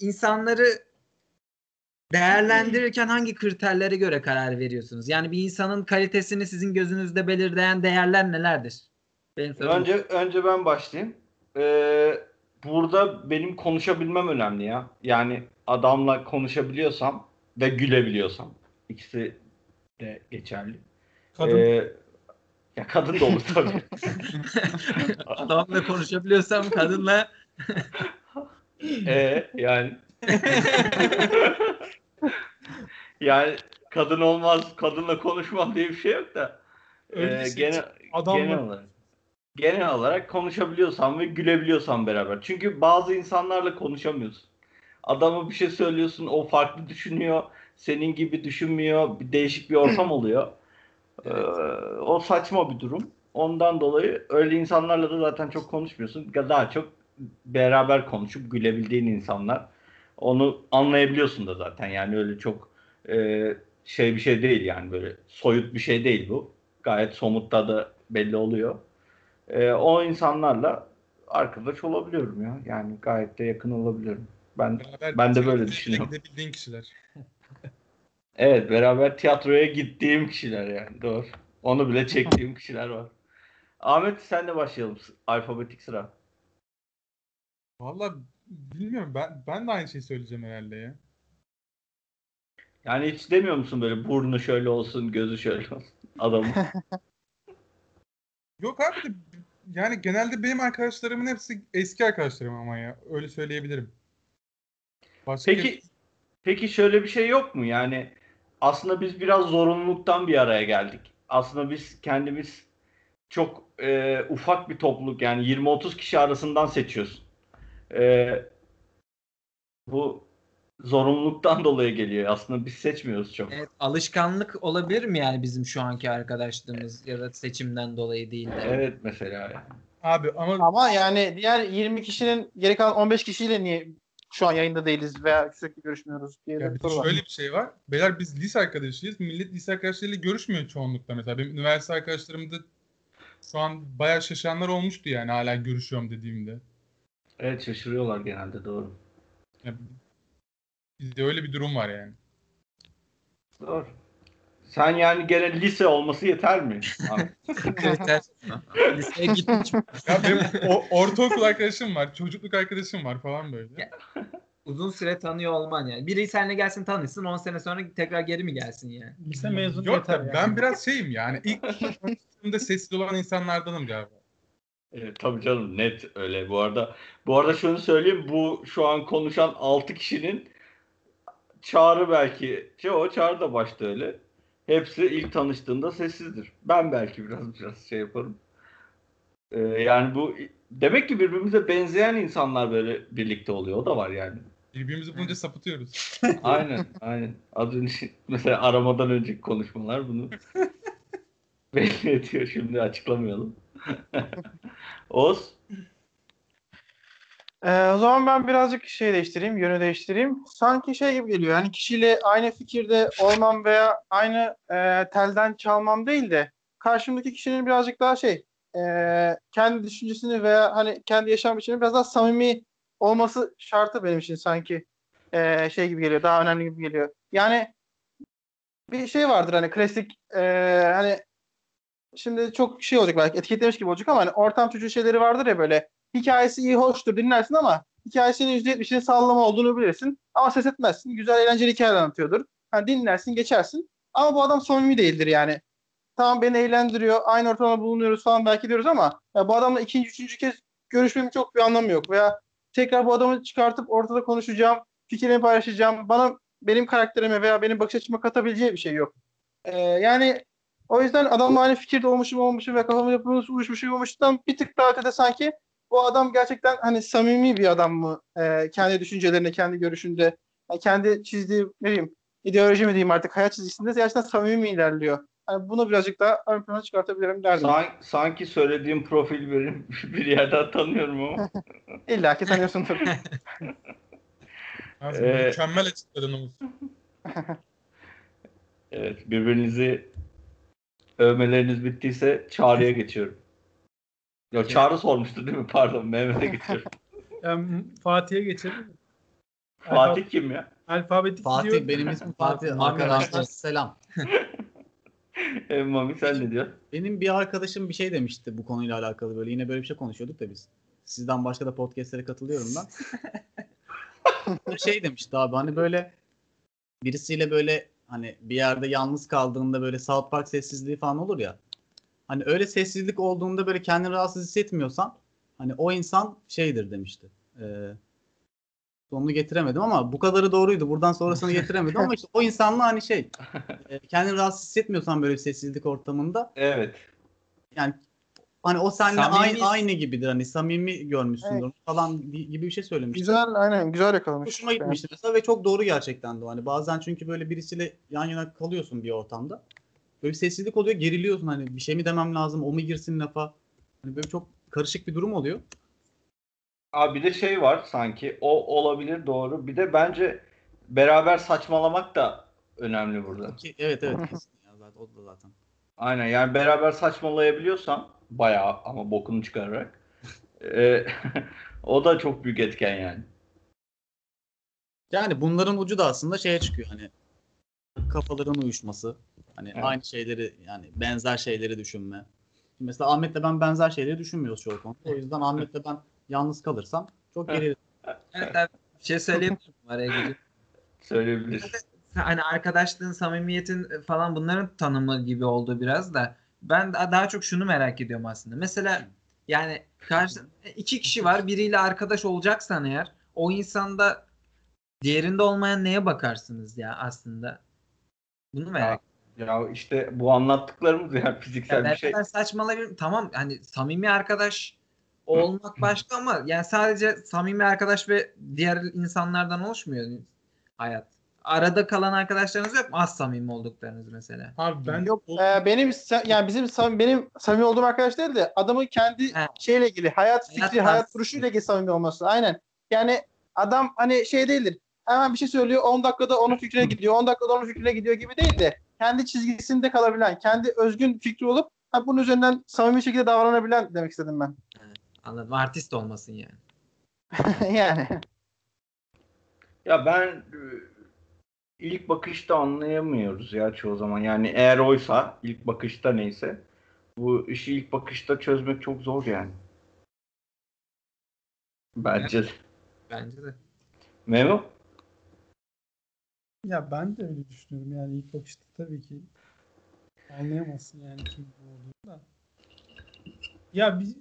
insanları değerlendirirken hangi kriterlere göre karar veriyorsunuz? Yani bir insanın kalitesini sizin gözünüzde belirleyen değerler nelerdir? Benim sorum. Önce önce ben başlayayım. Ee, burada benim konuşabilmem önemli ya. Yani adamla konuşabiliyorsam ve gülebiliyorsam ikisi de geçerli. Kadın Ee, ya kadın da olur tabii. adamla konuşabiliyorsam kadınla Ee, yani yani kadın olmaz, kadınla konuşmam diye bir şey yok da. Ee, bir şey gene, adamla- genel olarak genel olarak konuşabiliyorsan ve gülebiliyorsan beraber. Çünkü bazı insanlarla konuşamıyorsun. Adama bir şey söylüyorsun, o farklı düşünüyor, senin gibi düşünmüyor, bir değişik bir ortam oluyor. Ee, o saçma bir durum. Ondan dolayı öyle insanlarla da zaten çok konuşmuyorsun. Daha çok beraber konuşup gülebildiğin insanlar. Onu anlayabiliyorsun da zaten. Yani öyle çok e, şey bir şey değil yani böyle soyut bir şey değil bu. Gayet somutta da belli oluyor. E, o insanlarla arkadaş olabiliyorum ya. Yani gayet de yakın olabiliyorum. Ben beraber ben de böyle düşünüyorum. Gidebildiğin kişiler. evet beraber tiyatroya gittiğim kişiler yani doğru. Onu bile çektiğim kişiler var. Ahmet sen de başlayalım alfabetik sıra. Valla bilmiyorum ben ben de aynı şeyi söyleyeceğim herhalde ya. Yani hiç demiyor musun böyle burnu şöyle olsun, gözü şöyle olsun adamın? Yok abi de yani genelde benim arkadaşlarımın hepsi eski arkadaşlarım ama ya öyle söyleyebilirim. Başka Peki peki şöyle bir şey yok mu? Yani aslında biz biraz zorunluluktan bir araya geldik. Aslında biz kendimiz çok e, ufak bir topluluk yani 20-30 kişi arasından seçiyorsun. E, bu zorunluluktan dolayı geliyor. Aslında biz seçmiyoruz çok. Evet, alışkanlık olabilir mi yani bizim şu anki arkadaşlığımız ya da seçimden dolayı değil de? Evet mesela yani. abi ama Ama yani diğer 20 kişinin geri kalan 15 kişiyle niye şu an yayında değiliz veya sürekli görüşmüyoruz diye ya bir soru var. şöyle bir şey var. Beyler biz lise arkadaşıyız. Millet lise arkadaşlarıyla görüşmüyor çoğunlukla mesela. Benim üniversite arkadaşlarımda şu an bayağı şaşanlar olmuştu yani hala görüşüyorum dediğimde. Evet şaşırıyorlar genelde doğru. Ya, bizde öyle bir durum var yani. Doğru. Sen yani gene lise olması yeter mi? Kriter. Liseye gitmiş. Ya benim o, ortaokul arkadaşım var, çocukluk arkadaşım var falan böyle. Ya, Uzun süre tanıyor olman yani. Biri seninle gelsin tanışsın 10 sene sonra tekrar geri mi gelsin yani? Lise mezunu Yok yeter da yani. ben biraz şeyim yani. İlk tanıştığımda sessiz olan insanlardanım galiba. Evet, tabii canım net öyle bu arada. Bu arada şunu söyleyeyim bu şu an konuşan 6 kişinin Çağrı belki o Çağrı da başta öyle. Hepsi ilk tanıştığında sessizdir. Ben belki biraz biraz şey yaparım. Ee, yani bu demek ki birbirimize benzeyen insanlar böyle birlikte oluyor. O da var yani. Birbirimizi bulunca sapıtıyoruz. Aynen, aynen. Az önce mesela aramadan önceki konuşmalar bunu belli ediyor. Şimdi açıklamayalım. Oz, Ee, o zaman ben birazcık şey değiştireyim, yönü değiştireyim. Sanki şey gibi geliyor. Hani kişiyle aynı fikirde olmam veya aynı e, telden çalmam değil de karşımdaki kişinin birazcık daha şey e, kendi düşüncesini veya hani kendi yaşam biçimini biraz daha samimi olması şartı benim için sanki e, şey gibi geliyor. Daha önemli gibi geliyor. Yani bir şey vardır hani klasik e, hani şimdi çok şey olacak belki etiketlemiş gibi olacak ama hani ortam çocuğu şeyleri vardır ya böyle hikayesi iyi hoştur dinlersin ama hikayesinin %70'ini sallama olduğunu bilirsin ama ses etmezsin. Güzel eğlenceli hikayeler anlatıyordur. Hani dinlersin geçersin ama bu adam samimi değildir yani. Tamam beni eğlendiriyor aynı ortamda bulunuyoruz falan belki diyoruz ama ya bu adamla ikinci üçüncü kez görüşmemin çok bir anlamı yok veya tekrar bu adamı çıkartıp ortada konuşacağım fikrimi paylaşacağım bana benim karakterime veya benim bakış açıma katabileceği bir şey yok. Ee, yani o yüzden adamla aynı fikirde olmuşum olmuşum ve kafamı yapımız uyuşmuşum olmuştan bir tık daha ötede sanki bu adam gerçekten hani samimi bir adam mı? Ee, kendi düşüncelerinde, kendi görüşünde, yani kendi çizdiği ne bileyim ideoloji mi diyeyim artık hayat çizgisinde gerçekten samimi mi ilerliyor? Hani bunu birazcık daha ön plana çıkartabilirim derdim. San- sanki söylediğim profil benim bir yerden tanıyorum ama. İlla ki tanıyorsundur. Ee, mükemmel açıkladın Umut. Evet, birbirinizi övmeleriniz bittiyse Çağrı'ya geçiyorum. Yok Çağrı sormuştu değil mi? Pardon Mehmet'e geçiyorum. Yani Fatih'e geçelim. Fatih kim ya? Alfabetik Fatih gidiyor. benim ismim Fatih. Fatih, Arkadaşlar selam. E, Mami sen ne diyorsun? Benim bir arkadaşım bir şey demişti bu konuyla alakalı böyle. Yine böyle bir şey konuşuyorduk da biz. Sizden başka da podcastlere katılıyorum ben. şey demişti abi hani böyle birisiyle böyle hani bir yerde yalnız kaldığında böyle South Park sessizliği falan olur ya. Hani öyle sessizlik olduğunda böyle kendini rahatsız hissetmiyorsan hani o insan şeydir demişti. Ee, sonunu getiremedim ama bu kadarı doğruydu. Buradan sonrasını getiremedim ama işte o insanla hani şey e, kendini rahatsız hissetmiyorsan böyle bir sessizlik ortamında Evet. yani hani o seninle Samimi- aynı aynı gibidir hani samimi görmüşsündür Evet. falan gibi bir şey söylemişti. güzel, aynen güzel yakalamış. Hoşuma gitmişti mesela ve çok doğru gerçekten de. Hani bazen çünkü böyle birisiyle yan yana kalıyorsun bir ortamda. Böyle bir sessizlik oluyor, geriliyorsun hani bir şey mi demem lazım, o mu girsin lafa. Hani böyle çok karışık bir durum oluyor. Abi bir de şey var sanki. O olabilir doğru. Bir de bence beraber saçmalamak da önemli burada. Ki evet evet kesin ya zaten o da zaten. Aynen yani beraber saçmalayabiliyorsan bayağı ama bokunu çıkararak e, o da çok büyük etken yani. Yani bunların ucu da aslında şeye çıkıyor hani kafaların uyuşması. Hani Evet. aynı şeyleri yani benzer şeyleri düşünme. Şimdi mesela Ahmet'le ben benzer şeyleri düşünmüyoruz çoğu konuda. O yüzden Ahmet'le ben yalnız kalırsam çok gerilirim. Evet bir şey söyleyeyim mi araya girip? Söyleyebilirsin. Hani arkadaşlığın, samimiyetin falan bunların tanımı gibi oldu biraz da. Ben da- daha çok şunu merak ediyorum aslında. Mesela yani karşı iki kişi var. Biriyle arkadaş olacaksan eğer o insanda diğerinde olmayan neye bakarsınız ya aslında? Bunu merak Ya işte bu anlattıklarımız yani fiziksel Yani bir şey. beraber saçmalayabilirim. Tamam hani samimi arkadaş olmak başka ama yani sadece samimi arkadaş ve diğer insanlardan oluşmuyor hayat. Arada kalan arkadaşlarınız yok mu? Az samimi olduklarınız mesela. Abi ben Yok, o- e, benim yani bizim sam- benim samimi olduğum arkadaş değil de adamın kendi He. şeyle ilgili hayat fikri, Hayat hayat, duruşuyla ilgili samimi olması. Aynen. Yani adam hani şey değildir. Hemen bir şey söylüyor 10 dakikada onun fikrine gidiyor. 10 dakikada onun fikrine gidiyor gibi değil de kendi çizgisinde kalabilen, kendi özgün fikri olup ha, bunun üzerinden samimi şekilde davranabilen demek istedim ben. Anladım. Artist olmasın yani. yani. Ya ben e, ilk bakışta anlayamıyoruz ya çoğu zaman. Yani eğer oysa ilk bakışta neyse bu işi ilk bakışta çözmek çok zor yani. Bence de. Bence de. Memo? Ya ben de öyle düşünüyorum yani ilk bakışta tabii ki anlayamazsın yani kim bu olduğunu da. Ya biz,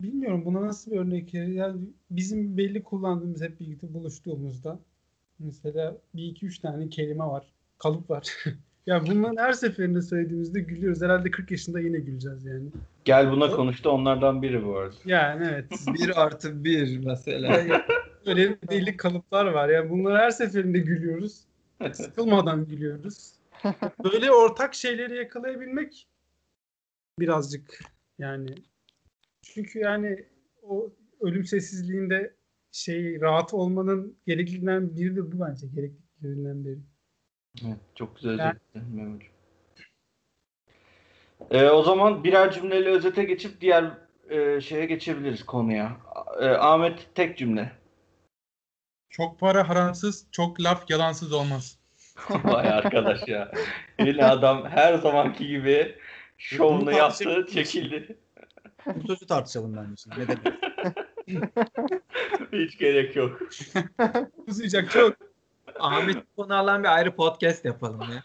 bilmiyorum buna nasıl bir örnek verir. Yani bizim belli kullandığımız hep birlikte buluştuğumuzda mesela bir iki üç tane kelime var. Kalıp var. ya bunların her seferinde söylediğimizde gülüyoruz. Herhalde 40 yaşında yine güleceğiz yani. Gel buna konuştu onlardan biri bu arada. Yani evet. Bir artı bir mesela. Böyle belli kalıplar var. Yani bunları her seferinde gülüyoruz. Sıkılmadan gülüyoruz. Böyle ortak şeyleri yakalayabilmek birazcık yani çünkü yani o ölüm sessizliğinde şey rahat olmanın gerekliliğinden biri de bu bence. Gerekliliğinden biri. Evet, çok güzel Yani- özetledin. Ee, o zaman birer cümleyle özete geçip diğer e, şeye geçebiliriz konuya. Ee, Ahmet tek cümle. Çok para haramsız, çok laf yalansız olmaz. Vay arkadaş ya. Yine adam her zamanki gibi şovunu yaptı, çekildi. Bu sözü tartışalım bence şimdi. Ne demek? Hiç gerek yok. Uzayacak çok. Ahmet konu alan bir ayrı podcast yapalım ya.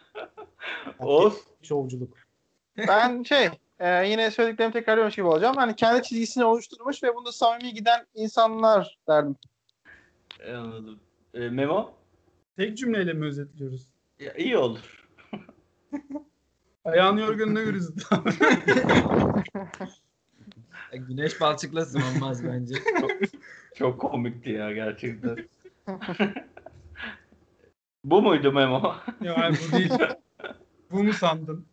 Oğuz. Şovculuk. Ben şey e, yine söylediklerimi tekrarlıyormuş gibi olacağım. Hani kendi çizgisini oluşturmuş ve bunda samimi giden insanlar derdim. E, Anladım. Ee, Memo. Tek cümleyle mi özetliyoruz? Ya, iyi olur. Ayağını yorganına. E, Güneş balçıklasın olmaz bence. Çok komikti ya gerçekten. Bu muydu Memo? ya bu değil. Bu mu sandın?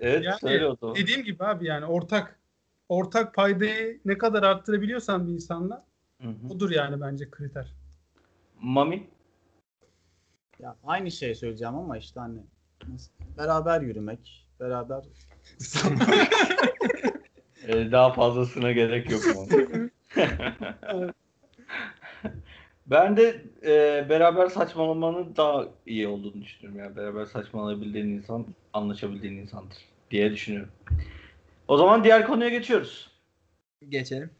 Evet Yani söyle o zaman. Dediğim gibi abi yani ortak ortak paydayı ne kadar arttırabiliyorsan bir insanla Hı hı. odur yani bence kriter. Mami. Ya aynı şey söyleyeceğim ama işte hani nasıl- beraber yürümek, beraber Ee, daha fazlasına gerek yok mu? ben de e, beraber saçmalamanın daha iyi olduğunu düşünüyorum. Yani beraber saçmalayabildiğin insan anlaşabildiğin insandır diye düşünüyorum. O zaman diğer konuya geçiyoruz. Geçelim.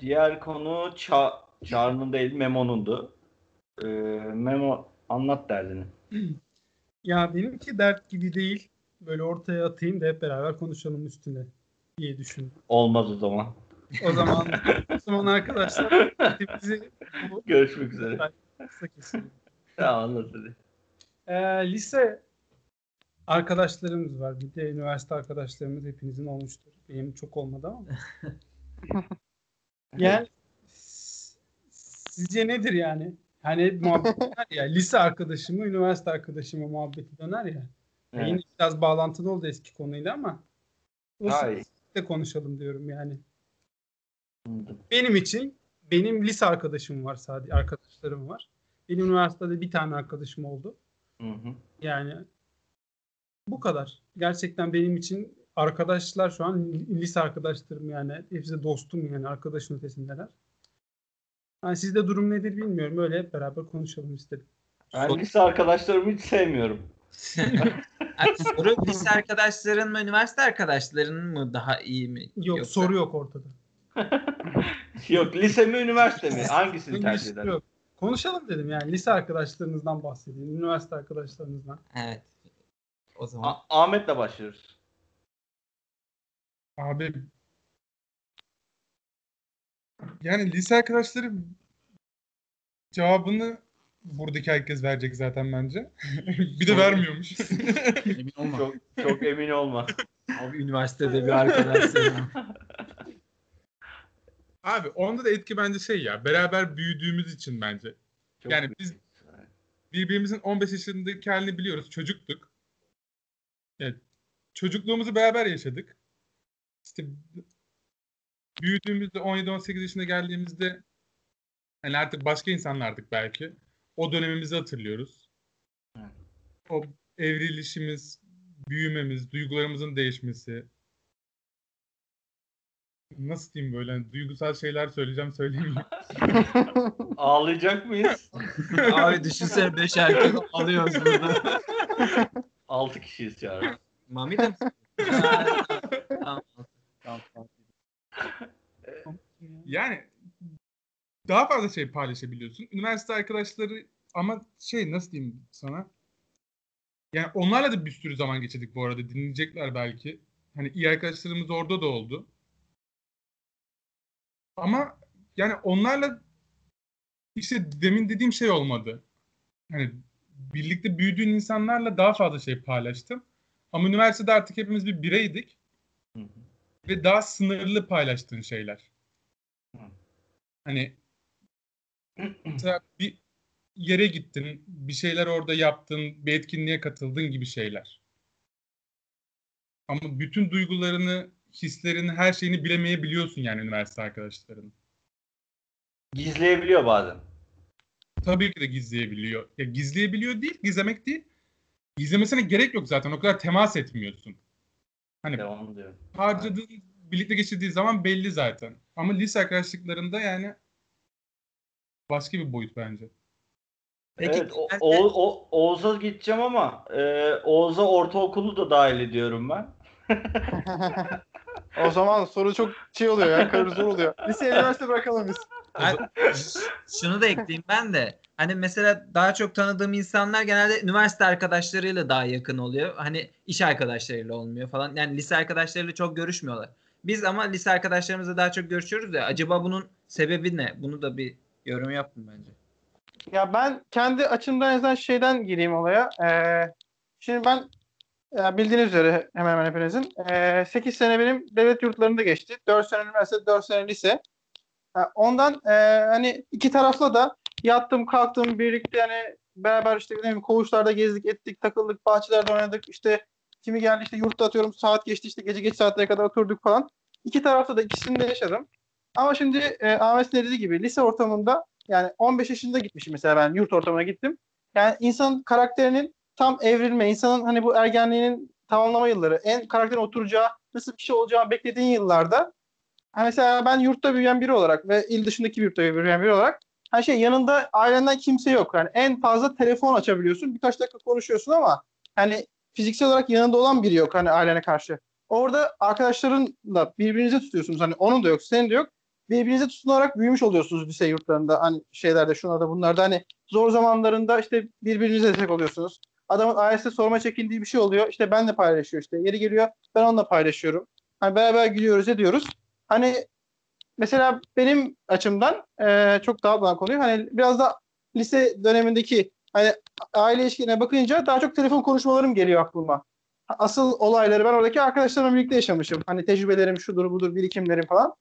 Diğer konu Ça Çağrı'nın değil Memo'nundu. Ee, Memo anlat derdini. Ya benimki dert gibi değil. Böyle ortaya atayım da hep beraber konuşalım üstüne diye düşündüm. Olmaz o zaman. O zaman o zaman arkadaşlar bizi Görüşmek üzere. Tamam anlat hadi. Ee, lise arkadaşlarımız var. Bir de üniversite arkadaşlarımız hepinizin olmuştur. Benim çok olmadı ama. yani sizce nedir yani? Hani muhabbet döner ya. Lise arkadaşımı, üniversite arkadaşımı muhabbeti döner ya. Ya Yine biraz bağlantılı oldu eski konuyla ama o de konuşalım diyorum yani. Benim için benim lise arkadaşım var sadece arkadaşlarım var. Benim üniversitede bir tane arkadaşım oldu. Hı hı. Yani bu kadar. Gerçekten benim için arkadaşlar şu an lise arkadaşlarım yani. Hepsi dostum yani arkadaşın ötesindeler. Yani sizde durum nedir bilmiyorum. Öyle hep beraber konuşalım istedim. Ben lise arkadaşlarımı hiç sevmiyorum. Abi soru lise arkadaşların mı üniversite arkadaşların mı daha iyi mi? Yok Yoksa- soru yok ortada. Yok lise mi üniversite mi? Hangisini tercih eder? yok. Konuşalım dedim yani. Lise arkadaşlarınızdan bahsedin. Üniversite arkadaşlarınızdan. Evet. O zaman A- Ahmet'le başlıyoruz. Abi yani lise arkadaşları cevabını buradaki herkes verecek zaten bence. bir de vermiyormuş. emin olma. Çok çok emin olma. abi üniversitede bir arkadaşlarım. Abi onda da etki bence şey ya beraber büyüdüğümüz için bence. Çok Yani büyük. biz- Birbirimizin 15 yaşındaki halini biliyoruz. Çocuktuk. Evet. Çocukluğumuzu beraber yaşadık. İşte büyüdüğümüzde 17-18 yaşına geldiğimizde hani artık başka insanlardık belki. O dönemimizi hatırlıyoruz. Evet. O evrilişimiz, büyümemiz, duygularımızın değişmesi. Nasıl diyeyim böyle hani duygusal şeyler söyleyeceğim söyleyeyim. Ağlayacak mıyız? abi düşünsene 5 erkek alıyoruz burada. 6 kişiyiz Çağrı. Mami de mi? Ha, tamam. Tamam, tamam. Yani daha fazla şey paylaşabiliyorsun. Üniversite arkadaşları ama şey nasıl diyeyim sana? Yani onlarla da bir sürü zaman geçirdik bu arada. Dinleyecekler belki. Hani iyi arkadaşlarımız orada da oldu. Ama yani onlarla işte demin dediğim şey olmadı. Hani birlikte büyüdüğün insanlarla daha fazla şey paylaştım. Ama üniversitede artık hepimiz bir bireydik. Hı hı. Ve daha sınırlı paylaştığın şeyler. Hani mesela bir yere gittin, bir şeyler orada yaptın, bir etkinliğe katıldın gibi şeyler. Ama bütün duygularını, hislerini, her şeyini bilemeyebiliyorsun yani üniversite arkadaşların. Gizleyebiliyor bazen. Tabii ki de gizleyebiliyor. Ya gizleyebiliyor değil, gizlemek değil. Gizlemesine gerek yok zaten. O kadar temas etmiyorsun. Hani Devam diyorum. harcadığın, birlikte geçirdiği zaman belli zaten. Ama lise arkadaşlıklarında yani başka bir boyut bence. Peki, evet, o, o, o- Oğuz'a gideceğim ama e, Oğuz'a ortaokulu da dahil ediyorum ben. o zaman soru çok şey oluyor ya. Karı zor oluyor. Lise üniversite bırakalım biz. Abi, şunu da ekleyeyim ben de. Hani mesela daha çok tanıdığım insanlar genelde üniversite arkadaşlarıyla daha yakın oluyor. Hani iş arkadaşlarıyla olmuyor falan. Yani lise arkadaşlarıyla çok görüşmüyorlar. Biz ama lise arkadaşlarımızla daha çok görüşüyoruz ya. Acaba bunun sebebi ne? Bunu da bir yorum yapın bence. Ya ben kendi açımdan en şeyden gireyim olaya. Ee, şimdi ben ya bildiğiniz üzere hemen hemen hepinizin ee, 8 sene benim devlet yurtlarında geçti. 4 sene üniversite, 4 sene lise. Ha, ondan ee, hani iki tarafla da yattım kalktım birlikte hani beraber işte ne bileyim koğuşlarda gezdik ettik takıldık bahçelerde oynadık işte kimi geldi işte yurtta atıyorum saat geçti işte gece geç saatlere kadar oturduk falan. İki tarafta da ikisini de yaşadım. Ama şimdi e, Ahmet'in dediği gibi lise ortamında yani 15 yaşında gitmişim mesela ben yurt ortamına gittim. Yani insan karakterinin tam evrilme, insanın hani bu ergenliğinin tamamlama yılları, en karakterin oturacağı, nasıl bir şey olacağı beklediğin yıllarda hani mesela ben yurtta büyüyen biri olarak ve il dışındaki bir yurtta büyüyen biri olarak her şey yanında ailenden kimse yok. Yani en fazla telefon açabiliyorsun. Birkaç dakika konuşuyorsun ama hani fiziksel olarak yanında olan biri yok hani ailene karşı. Orada arkadaşlarınla birbirinize tutuyorsunuz. Hani onun da yok, senin de yok birbirinize tutunarak büyümüş oluyorsunuz lise yurtlarında hani şeylerde şunlarda bunlarda hani zor zamanlarında işte birbirinize destek oluyorsunuz. Adamın ailesi sorma çekindiği bir şey oluyor. İşte ben de paylaşıyor işte. Yeri geliyor ben onunla paylaşıyorum. Hani beraber gülüyoruz ediyoruz. Hani mesela benim açımdan eee, çok daha bana konuyu hani biraz da lise dönemindeki hani aile ilişkilerine bakınca daha çok telefon konuşmalarım geliyor aklıma. Asıl olayları ben oradaki arkadaşlarımla birlikte yaşamışım. Hani tecrübelerim şudur budur birikimlerim falan.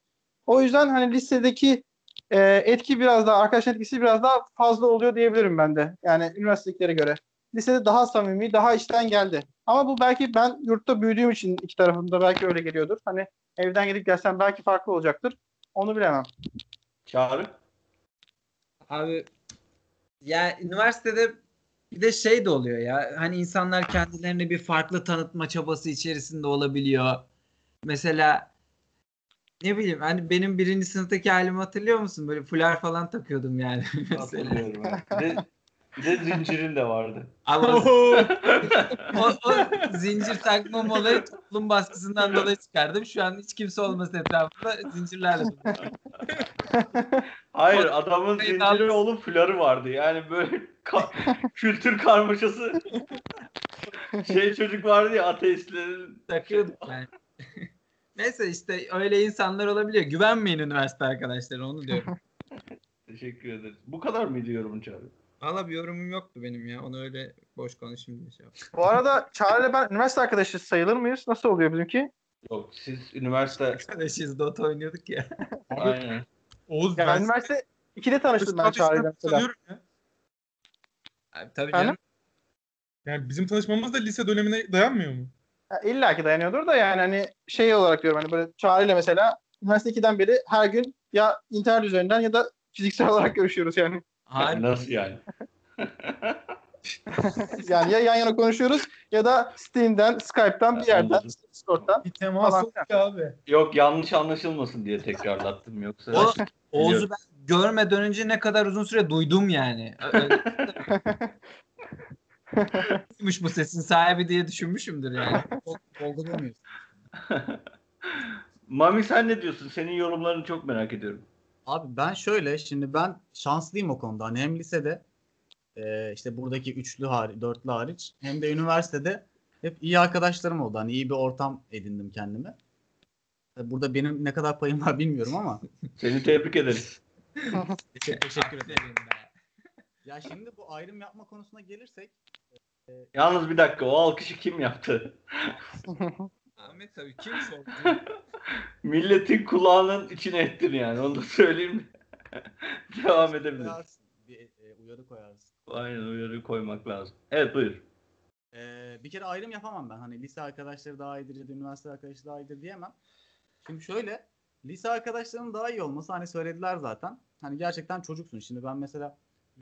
O yüzden hani lisedeki e, etki biraz daha arkadaş etkisi biraz daha fazla oluyor diyebilirim ben de. Yani üniversitedekilere göre. Lisede daha samimi, daha içten geldi. Ama bu belki ben yurtta büyüdüğüm için iki tarafında belki öyle geliyordur. Hani evden gidip gelsem belki farklı olacaktır. Onu bilemem. Çağrı. Abi ya üniversitede bir de şey de oluyor ya. Hani insanlar kendilerini bir farklı tanıtma çabası içerisinde olabiliyor. Mesela ne bileyim hani benim birinci sınıftaki halimi hatırlıyor musun? Böyle fular falan takıyordum yani. Hatırlıyorum. Bir de, zincirin de vardı. Ama o, o, o zincir takmam olayı toplum baskısından dolayı çıkardım. Şu an hiç kimse olmasın etrafında zincirlerle. Hayır adamın zinciri olup fuları vardı. Yani böyle ka- kültür karmaşası. şey çocuk vardı ya ateistlerin. takıyordum yani. Neyse işte öyle insanlar olabiliyor. Güvenmeyin üniversite arkadaşlar onu diyorum. Teşekkür ederiz. Bu kadar mıydı yorumun Çağrı? Valla bir yorumum yoktu benim ya. Onu öyle boş konuşayım diye şey yaptım. Bu arada Çağrı'yla ben üniversite arkadaşı sayılır mıyız? Nasıl oluyor bizimki? Yok siz üniversite... Arkadaşız Dota oynuyorduk ya. Aynen. Oğuz Ya ben üniversite 2'de tanıştım ben Çağrı'yla mesela. ya. Abi, tabii canım. Yani bizim tanışmamız da lise dönemine dayanmıyor mu? Ya İlla ki dayanıyordur da yani hani şey olarak diyorum hani böyle Çağrı'yla mesela üniversite 2'den beri her gün ya internet üzerinden ya da fiziksel olarak görüşüyoruz yani. Hayır. Nasıl yani? Yani ya yan yana konuşuyoruz ya da Steam'den, Skype'tan bir yerden. Discord'dan. Bir temas oluyor abi. Yok yanlış anlaşılmasın diye tekrarlattım yoksa. O, Oğuz'u ben görmeden önce ne kadar uzun süre duydum yani. Kimmiş bu sesin sahibi diye düşünmüşümdür yani. Olgulamıyorsun. Mami sen ne diyorsun? Senin yorumlarını çok merak ediyorum. Abi ben şöyle şimdi ben şanslıyım o konuda. Hani hem lisede e, işte buradaki üçlü hariç, dörtlü hariç hem de üniversitede hep iyi arkadaşlarım oldu. Hani iyi bir ortam edindim kendime. Tabii Burada benim ne kadar payım var bilmiyorum ama Seni tebrik ederiz. teşekkür, teşekkür ederim. Ya şimdi bu ayrım yapma konusuna gelirsek Yalnız bir dakika o alkışı kim yaptı? Ahmet tabii kim sordu? Milletin kulağının içine ettin yani onu da söyleyeyim. Devam edebiliriz. koyarsın, bir e, uyarı koyarsın. Aynen uyarı koymak lazım. Evet buyur. Ee, bir kere ayrım yapamam ben. Hani lise arkadaşları daha iyidir ya da üniversite arkadaşı daha iyidir diyemem. Şimdi şöyle lise arkadaşlarının daha iyi olması hani söylediler zaten. Hani gerçekten çocuksun. Şimdi ben mesela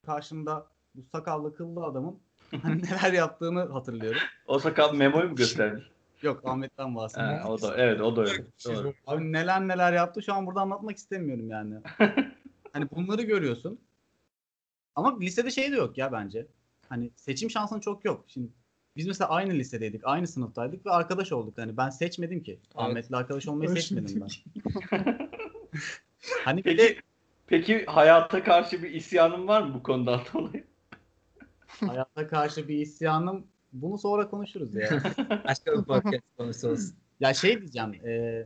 karşımda bu sakallı kıllı adamın hani neler yaptığını hatırlıyorum. O sakal memoyu mu gösterdi? Yok Ahmet'ten Ha, bahsediyorum. o da evet o da öyle. Şey Doğru. Abi neler neler yaptı şu an burada anlatmak istemiyorum yani. hani bunları görüyorsun. Ama lisede şey de yok ya bence. Hani seçim şansın çok yok. Şimdi biz mesela aynı lisedeydik, aynı sınıftaydık ve arkadaş olduk. Hani ben seçmedim ki. Ahmet'le arkadaş olmayı seçmedim ben. Hani bir de Peki peki hayata karşı bir isyanın var mı bu konudan dolayı? hayata karşı bir isyanım bunu sonra konuşuruz ya. Başka bir podcast konusu olsun. Ya şey diyeceğim. E,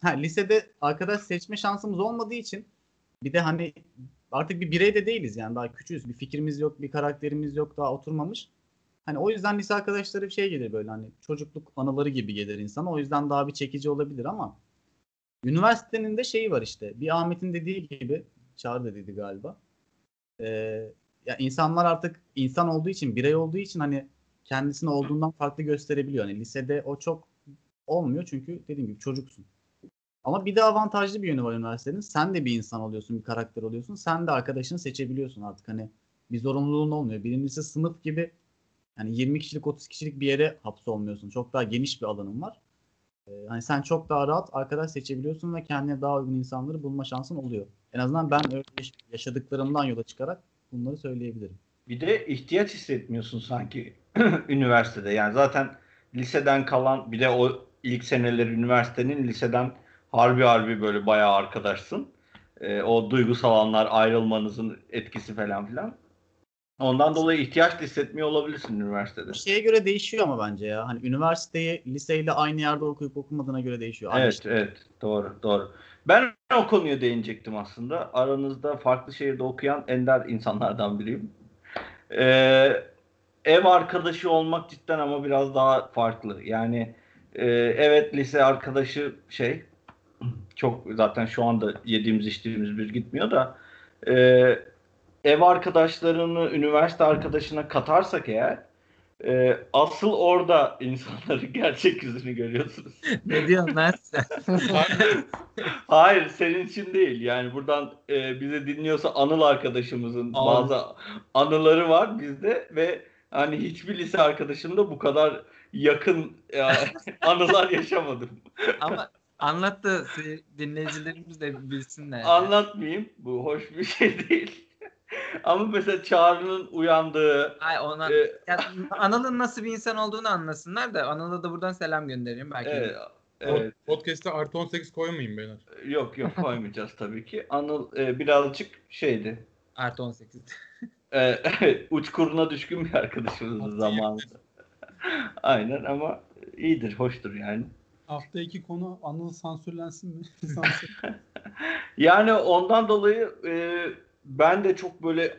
ha, lisede arkadaş seçme şansımız olmadığı için bir de hani artık bir birey de değiliz yani daha küçüğüz. Bir fikrimiz yok, bir karakterimiz yok daha oturmamış. Hani o yüzden lise arkadaşları bir şey gelir böyle hani çocukluk anıları gibi gelir insana. O yüzden daha bir çekici olabilir ama üniversitenin de şeyi var işte. Bir Ahmet'in dediği gibi Çağrı da dedi galiba. Ee, ya insanlar artık insan olduğu için, birey olduğu için hani kendisini olduğundan farklı gösterebiliyor. Hani lisede o çok olmuyor çünkü dediğim gibi çocuksun. Ama bir de avantajlı bir yönü var üniversitenin. Sen de bir insan oluyorsun, bir karakter oluyorsun. Sen de arkadaşını seçebiliyorsun artık. Hani bir zorunluluğun olmuyor. Birincisi sınıf gibi yani 20 kişilik 30 kişilik bir yere hapsolmuyorsun. Çok daha geniş bir alanın var. Ee, hani sen çok daha rahat arkadaş seçebiliyorsun ve kendine daha uygun insanları bulma şansın oluyor. En azından ben öyle yaş- yaşadıklarımdan yola çıkarak bunları söyleyebilirim. Bir de ihtiyaç hissetmiyorsun sanki üniversitede. Yani zaten liseden kalan bir de o ilk seneleri üniversitenin liseden harbi harbi böyle bayağı arkadaşsın. Ee, o duygusal anlar ayrılmanızın etkisi falan filan. Ondan dolayı ihtiyaç hissetmiyor olabilirsin üniversitede. Şeye göre değişiyor ama bence ya. Hani üniversiteyi liseyle aynı yerde okuyup okumadığına göre değişiyor. Aynı Evet, şey. evet. Doğru, doğru. Ben o konuya değinecektim aslında. Aranızda farklı şehirde okuyan ender insanlardan biriyim. Ee, ev arkadaşı olmak cidden ama biraz daha farklı. Yani e, evet lise arkadaşı şey çok zaten şu anda yediğimiz içtiğimiz bir gitmiyor da e, ev arkadaşlarını üniversite arkadaşına katarsak eğer e, asıl orada insanların gerçek yüzünü görüyorsunuz. ne diyorsun lan sen? Hayır senin için değil. Yani buradan e, bizi dinliyorsa Anıl arkadaşımızın Anıl. bazı anıları var bizde ve hani hiçbir lise arkadaşımda bu kadar yakın e, anılar yaşamadım. Ama anlat da dinleyicilerimiz de bilsinler. Anlatmayayım. Bu hoş bir şey değil. Ama mesela Çağrı'nın uyandığı Ay ona e, ya, Anıl'ın nasıl bir insan olduğunu anlasınlar da Anıl'a da buradan selam göndereyim belki. evet, evet, Podcast'te artı 18 koyamayayım beyler. yok yok koymayacağız tabii ki. Anıl e, birazcık şeydi. Artı 18. E, uçkuruna düşkün bir arkadaşımızdı Hatta zamanında. Aynen ama iyidir, hoştur yani. Hafta iki konu Anıl sansürlensin mi? Sansür. Yani ondan dolayı e, ben de çok böyle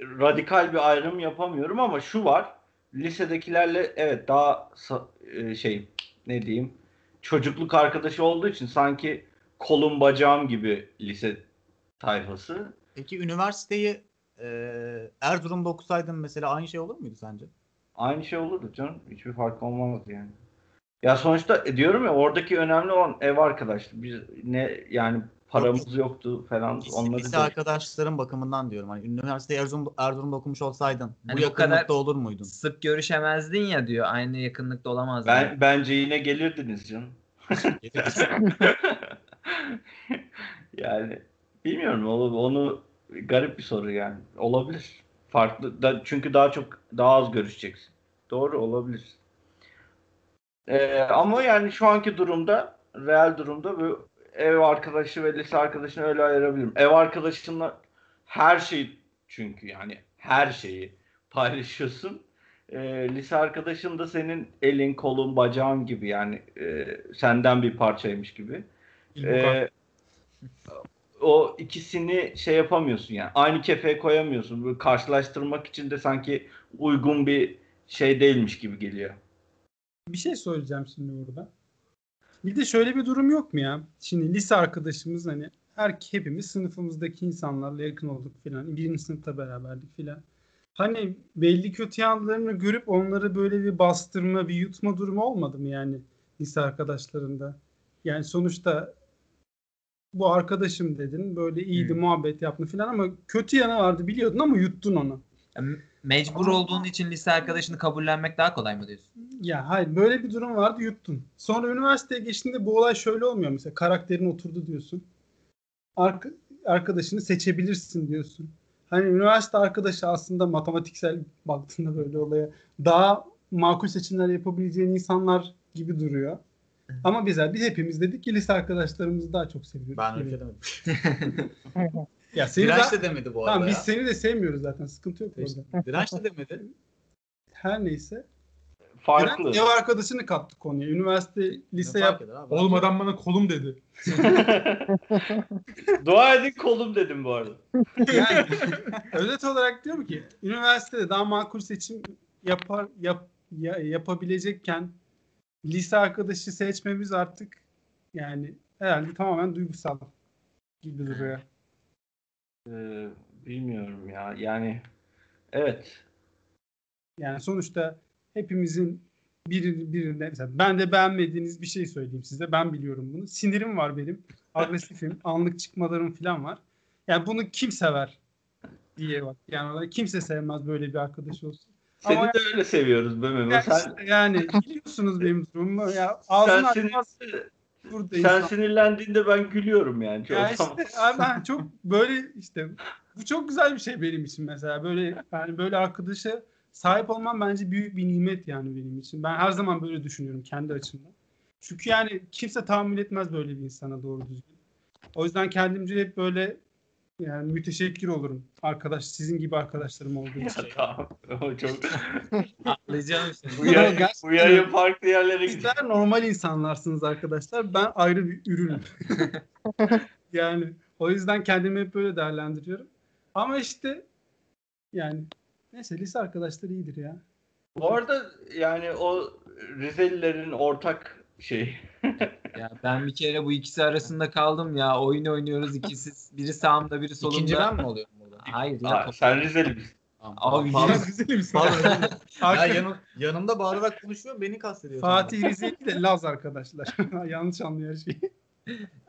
radikal bir ayrım yapamıyorum ama şu var. Lisedekilerle evet daha e, şey ne diyeyim çocukluk arkadaşı olduğu için sanki kolum bacağım gibi lise tayfası. Peki üniversiteyi e, Erzurum'da okusaydın mesela aynı şey olur muydu sence? Aynı şey olurdu canım. Hiçbir fark olmaz yani. Ya sonuçta e, diyorum ya oradaki önemli olan ev arkadaşlığı. Biz ne yani paramız yoktu falan Lise, onları lise değil. arkadaşların bakımından diyorum. Hani üniversiteyi Erzurum'da, Erzurum'da okumuş olsaydın bu Hani bu yakınlıkta kadar- olur muydun? Sık görüşemezdin ya diyor. Aynı yakınlıkta olamazdın. Ben bence yine gelirdiniz canım. yani bilmiyorum onu, onu garip bir soru yani. Olabilir. Farklı da, çünkü daha çok daha az görüşeceksin. Doğru olabilir. Ee, ama yani şu anki durumda real durumda bu ev arkadaşı ve lise arkadaşını öyle ayırabilirim. Ev arkadaşınla her şeyi çünkü yani her şeyi paylaşıyorsun. Ee, lise arkadaşın da senin elin, kolun, bacağın gibi yani e, senden bir parçaymış gibi. Ee, o ikisini şey yapamıyorsun yani. Aynı kefeye koyamıyorsun. Böyle karşılaştırmak için de sanki uygun bir şey değilmiş gibi geliyor. bir şey söyleyeceğim şimdi burada. Bir de şöyle bir durum yok mu ya? Şimdi lise arkadaşımız hani her hepimiz sınıfımızdaki insanlarla yakın olduk filan. Birinci sınıfta beraberdik filan. Hani belli kötü yanlarını görüp onları böyle bir bastırma, bir yutma durumu olmadı mı yani lise arkadaşlarında? Yani sonuçta bu arkadaşım dedin. Böyle iyiydi Hmm. muhabbet yaptın falan ama kötü yanı vardı biliyordun ama yuttun onu. Yani mecbur olduğun için lise arkadaşını kabullenmek daha kolay mı diyorsun? Ya hayır böyle bir durum vardı yuttun. Sonra üniversiteye geçtiğinde bu olay şöyle olmuyor mesela karakterin oturdu diyorsun. Arka, arkadaşını seçebilirsin diyorsun. Hani üniversite arkadaşı aslında matematiksel baktığında böyle olaya daha makul seçimler yapabileceğin insanlar gibi duruyor. Ama bize biz hepimiz dedik ki lise arkadaşlarımızı daha çok seviyoruz. Ben öyle demedim. Ya seni Direnç de, de demedi bu arada tamam biz ya. seni de sevmiyoruz zaten. Sıkıntı yok İşte, orada. Direnç de demedi. Her neyse. Farklı. Ev arkadaşını kattık konuya. Üniversite, lise Ne yap. adam bana kolum dedi. Dua edin kolum dedim bu arada. Yani özet olarak diyorum ki üniversitede daha makul seçim yapar yap, ya- yapabilecekken lise arkadaşı seçmemiz artık yani herhalde tamamen duygusal gibi duruyor. Ee, bilmiyorum ya. Yani evet. Yani sonuçta hepimizin biri, birine mesela ben de beğenmediğiniz bir şey söyleyeyim size. Ben biliyorum bunu. Sinirim var benim. Agresifim. anlık çıkmalarım falan var. Yani bunu kim sever diye bak. Yani kimse sevmez böyle bir arkadaş olsun. Seni Ama- de öyle seviyoruz be Memo. Ya Sen, işte yani biliyorsunuz benim durumumu. Ya ağzını açmaz sinir- burada sen sinirlendiğinde ben gülüyorum yani. Çok Ya zaman. işte abi ben çok böyle işte bu çok güzel bir şey benim için mesela. Böyle yani böyle arkadaşa sahip olmam bence büyük bir nimet yani benim için. Ben her zaman böyle düşünüyorum kendi açımdan. Çünkü yani kimse tahammül etmez böyle bir insana doğru düzgün. O yüzden kendimce hep böyle yani müteşekkir olurum. Arkadaş sizin gibi arkadaşlarım olduğu Ya için. tamam. O çok Atlayacağım işte. bu, yayın, bu yayın farklı yerlere gidiyor. Sizler normal insanlarsınız arkadaşlar. Ben ayrı bir ürünüm. yani o yüzden kendimi hep böyle değerlendiriyorum. Ama işte yani neyse lise arkadaşlar iyidir ya. Bu arada yani o Rizelilerin ortak şey. Ya ben bir kere bu ikisi arasında kaldım ya. Oyun oynuyoruz ikisi. Biri sağımda biri solumda. İkinci ben mi oluyorum burada? Hayır ya. Aa, sen Rizeli misin? Abi. Biraz güzel misin? Ya yanım, yanımda bağırarak konuşuyor beni kastediyor. Fatih Rizeli de Laz arkadaşlar. Yanlış anlıyor her şeyi.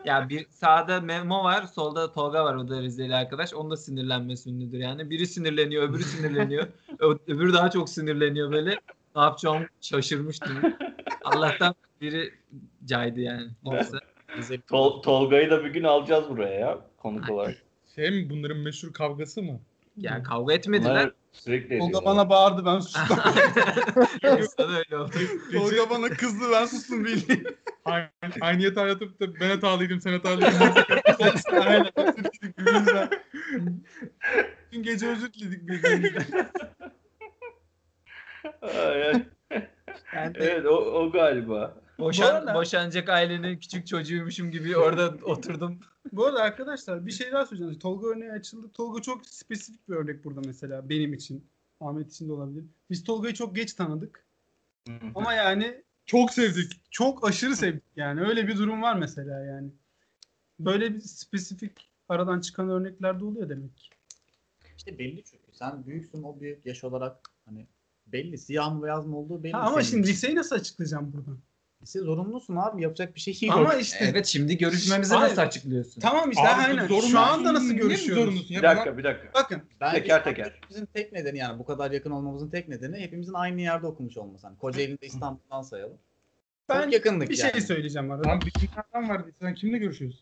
Ya bir sağda Memo var, solda Tolga var o da Rizeli arkadaş. Onun da sinirlenmesi ünlüdür yani. Biri sinirleniyor, öbürü sinirleniyor. Ö- öbürü daha çok sinirleniyor böyle. Ne yapacağım şaşırmıştım. Allah'tan biri caydı yani. Bize Tol- Tolga'yı da bir gün alacağız buraya ya konuk olarak. Şey mi bunların meşhur kavgası mı? yani kavga etmediler. Bunlar sürekli Tolga bana bağırdı ben sustum. Sana öyle oldu. Tolga bana kızdı ben sustum bildiğin. Aynı, aynı yatağa yatıp da ben hatalıydım sen hatalıydım. Aynen. Dün gece özür diledik birbirimizden. Ben de evet o, o galiba. boşan, arada- boşanacak ailenin küçük çocuğuymuşum gibi orada oturdum. Bu arada arkadaşlar bir şey daha söyleyeceğim. Tolga örneği açıldı. Tolga çok spesifik bir örnek burada mesela benim için. Ahmet için de olabilir. Biz Tolga'yı çok geç tanıdık. Ama yani Çok sevdik. çok aşırı sevdik yani. Öyle bir durum var mesela yani. Böyle bir spesifik aradan çıkan örnekler de oluyor demek ki. İşte belli çünkü. Sen büyüksün o büyük yaş olarak hani belli. Siyah mı beyaz mı olduğu belli. Ha, ama senin şimdi liseyi nasıl açıklayacağım buradan? Lise zorunlusun abi. Yapacak bir şey yok. Ama işte Evet şimdi görüşmemizi Hayır. nasıl açıklıyorsun? tamam işte Abi, aynen. zorunlu- Şu anda nasıl görüşüyoruz? zorunlusun ya? Bir dakika bir dakika. Bakın Bence Teker teker. Hepimizin tek nedeni yani bu kadar yakın olmamızın tek nedeni hepimizin aynı yerde okumuş olması. Hani Kocaeli'nde İstanbul'dan sayalım. ben Çok yakındık bir yani. şey söyleyeceğim arada. Lan bir kimlerden vardı? Sen kimle görüşüyorsun?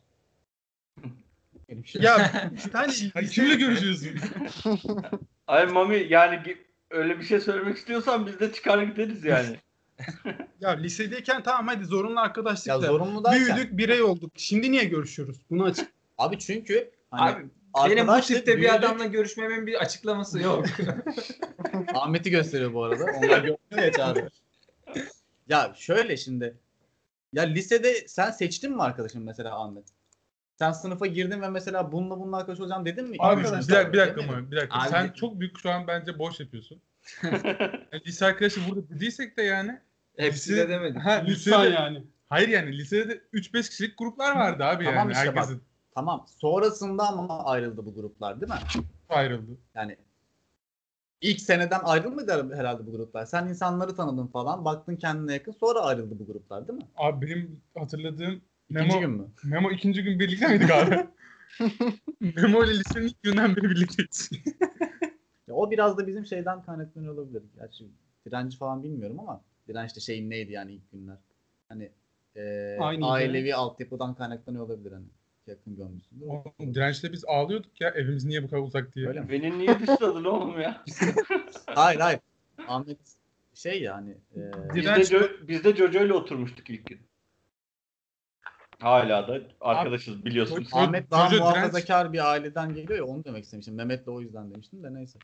Şey- ya işte hani kimle görüşüyorsun? Ay Mami yani öyle bir şey söylemek istiyorsan biz de çıkar gideriz yani. ya lisedeyken tamam hadi zorunlu arkadaşlık ya da zorunlu derken. büyüdük birey olduk. Şimdi niye görüşüyoruz? Bunu açık. Abi çünkü hani Abi benim bu tipte bir adamla görüşmemin bir açıklaması yok. Ahmet'i gösteriyor bu arada. Onlar görmüyor ya Çağrı. Ya şöyle şimdi. Ya lisede sen seçtin mi arkadaşın mesela Ahmet? Sen sınıfa girdin ve mesela bununla bununla arkadaş olacağım dedin mi? Abi bir, dakika, bir dakika ama bir dakika. Abi- Sen çok büyük şu an bence boş yapıyorsun. yani lise arkadaşı burada dediysek de yani. Hepsi de demedim. Ha, Lütfen lisede, yani. Hayır yani lisede de 3-5 kişilik gruplar vardı abi Tamam yani. işte bak. Herkesin Tamam. Sonrasında ama ayrıldı bu gruplar değil mi? ayrıldı. Yani ilk seneden ayrılmadı herhalde bu gruplar. Sen insanları tanıdın falan. Baktın kendine yakın. Sonra ayrıldı bu gruplar değil mi? Abi benim hatırladığım İkinci Memo, gün mü? Memo ikinci gün birlikte miydik abi? Memo ile lisenin ilk günden beri birlikteyiz. Ya o biraz da bizim şeyden kaynaklanıyor olabilir. Gerçi direnci falan bilmiyorum ama direnç de şeyin neydi yani ilk günler. Hani e, Aynı ailevi altyapıdan kaynaklanıyor olabilir hani. Yakın görmüşsündür. Oğlum, Dirençle biz ağlıyorduk ya evimiz niye bu kadar uzak diye. Öyle mi? Beni niye dışladın oğlum ya? Hayır hayır. Ahmet şey yani e, Biz de, biz de Jojo ile oturmuştuk ilk gün. Hala da arkadaşız biliyorsunuz. Çocuk- Ahmet daha Çocuğu direnç- muhafazakar bir aileden geliyor ya onu demek istemiştim. Mehmet de o yüzden demiştim de neyse.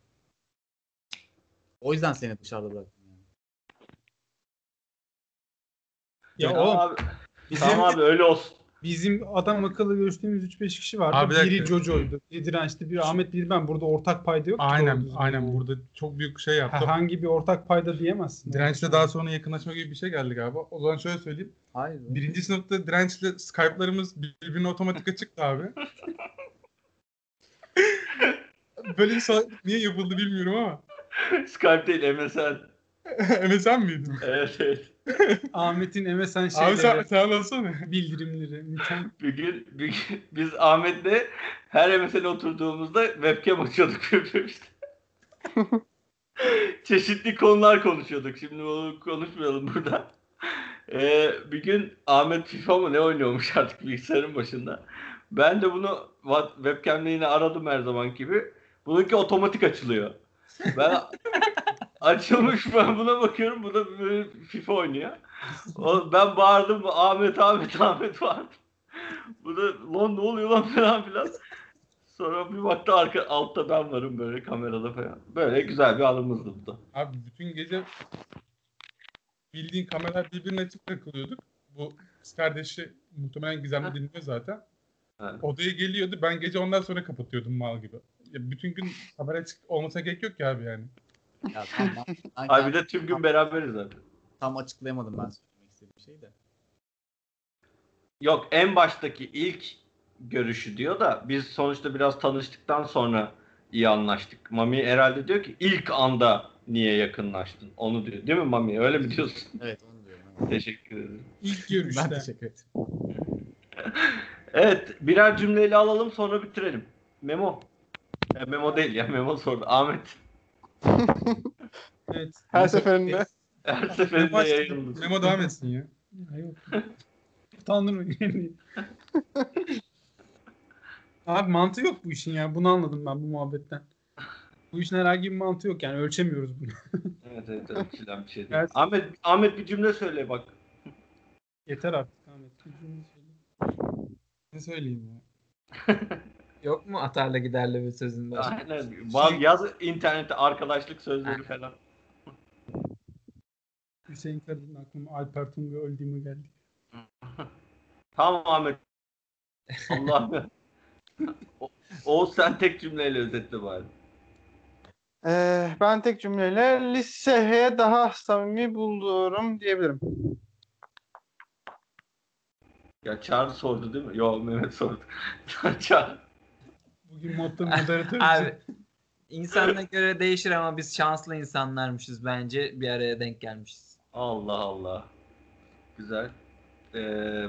O yüzden seni dışarıda bıraktım. Yani. Ya Tamam oğlum abi, bizim, tamam abi öyle olsun. Bizim adam akıllı görüştüğümüz 3-5 kişi vardı. Abi biri Jojo'ydu. Biri Direnç'ti. Biri Ahmet. Biri ben. Burada ortak payda yok. ki Aynen düzgün aynen yani. burada çok büyük şey yaptı. Herhangi bir ortak payda diyemezsin. Direnç'le daha sonra yakınlaşma gibi bir şey geldi galiba. O zaman şöyle söyleyeyim. Hayır. Birinci sınıfta Direnç'le Skype'larımız birbirine otomatik açıktı abi. Böyle bir niye yapıldı bilmiyorum ama. Skype değil MSN. MSN miydin? Evet evet. Ahmet'in MSN Abi şeyleri, sen, sen anlatsana. bildirimleri. Mükemmel. Bir gün, bir gün biz Ahmet'le her MSN'e oturduğumuzda webcam açıyorduk birbirimize. Çeşitli konular konuşuyorduk. Şimdi onu konuşmayalım burada. Ee, bir gün Ahmet FIFA mı ne oynuyormuş artık bilgisayarın başında. Ben de bunu webcam'le yine aradım her zaman gibi. Bununki otomatik açılıyor. Ben açılmış ben buna bakıyorum. Bu da böyle FIFA oynuyor. O- ben bağırdım Ahmet Ahmet Ahmet bağırdım. Bu da lan ne oluyor lan falan filan. Sonra bir baktı arka altta ben varım böyle kamerada falan. Böyle güzel bir anımızdı bu da. Abi bütün gece bildiğin kameralar birbirine açık takılıyorduk. Bu kız kardeşi muhtemelen Gizem'de dinliyor zaten. Evet. Odaya geliyordu. Ben gece ondan sonra kapatıyordum mal gibi. Ya bütün gün kamera açık olmasına gerek yok ki abi yani. Ya, tamam, ben, ben Ay bir de tüm gün beraberiz zaten. tam açıklayamadım ben söylemek istediğim şeyi de. Yok en baştaki ilk görüşü diyor da biz sonuçta biraz tanıştıktan sonra iyi anlaştık. Mami herhalde diyor ki ilk anda niye yakınlaştın? Onu diyor. Değil mi Mami? Öyle mi diyorsun? Evet onu diyorum. evet. Teşekkür ederim. İlk Ben görüşte. teşekkür ederim. Evet birer cümleyle alalım sonra bitirelim. Memo. Ya, memo değil ya Memo sordu. Ahmet. Evet. Her seferinde. Her seferinde yayınımız. Memo devam etsin ya. Ya yok. Utandırmayın. Abi mantığı yok bu işin ya. Bunu anladım ben bu muhabbetten. Bu işin herhangi bir mantığı yok yani ölçemiyoruz bunu. Evet evet evet. Bir bir şey değil. Evet. Ahmet, Ahmet bir cümle söyle bak. Yeter artık Ahmet. Ne söyleyeyim ya? Yok mu atarla giderle bir sözün var? Aynen. Bak yaz internette arkadaşlık sözleri falan. Hüseyin Karadan aklıma Alper Tunga öldüğümü geldi. Tamam Ahmet. Allah'ım. ya. O- Oğuz sen tek cümleyle özetle bari. Ee, ben tek cümleyle liseye daha samimi buluyorum diyebilirim. Ya Çağrı sordu değil mi? Yok Mehmet sordu. Çağrı. Bugün modda moderatör Abi insana göre değişir ama biz şanslı insanlarmışız bence. Bir araya denk gelmişiz. Allah Allah. Güzel. Ee,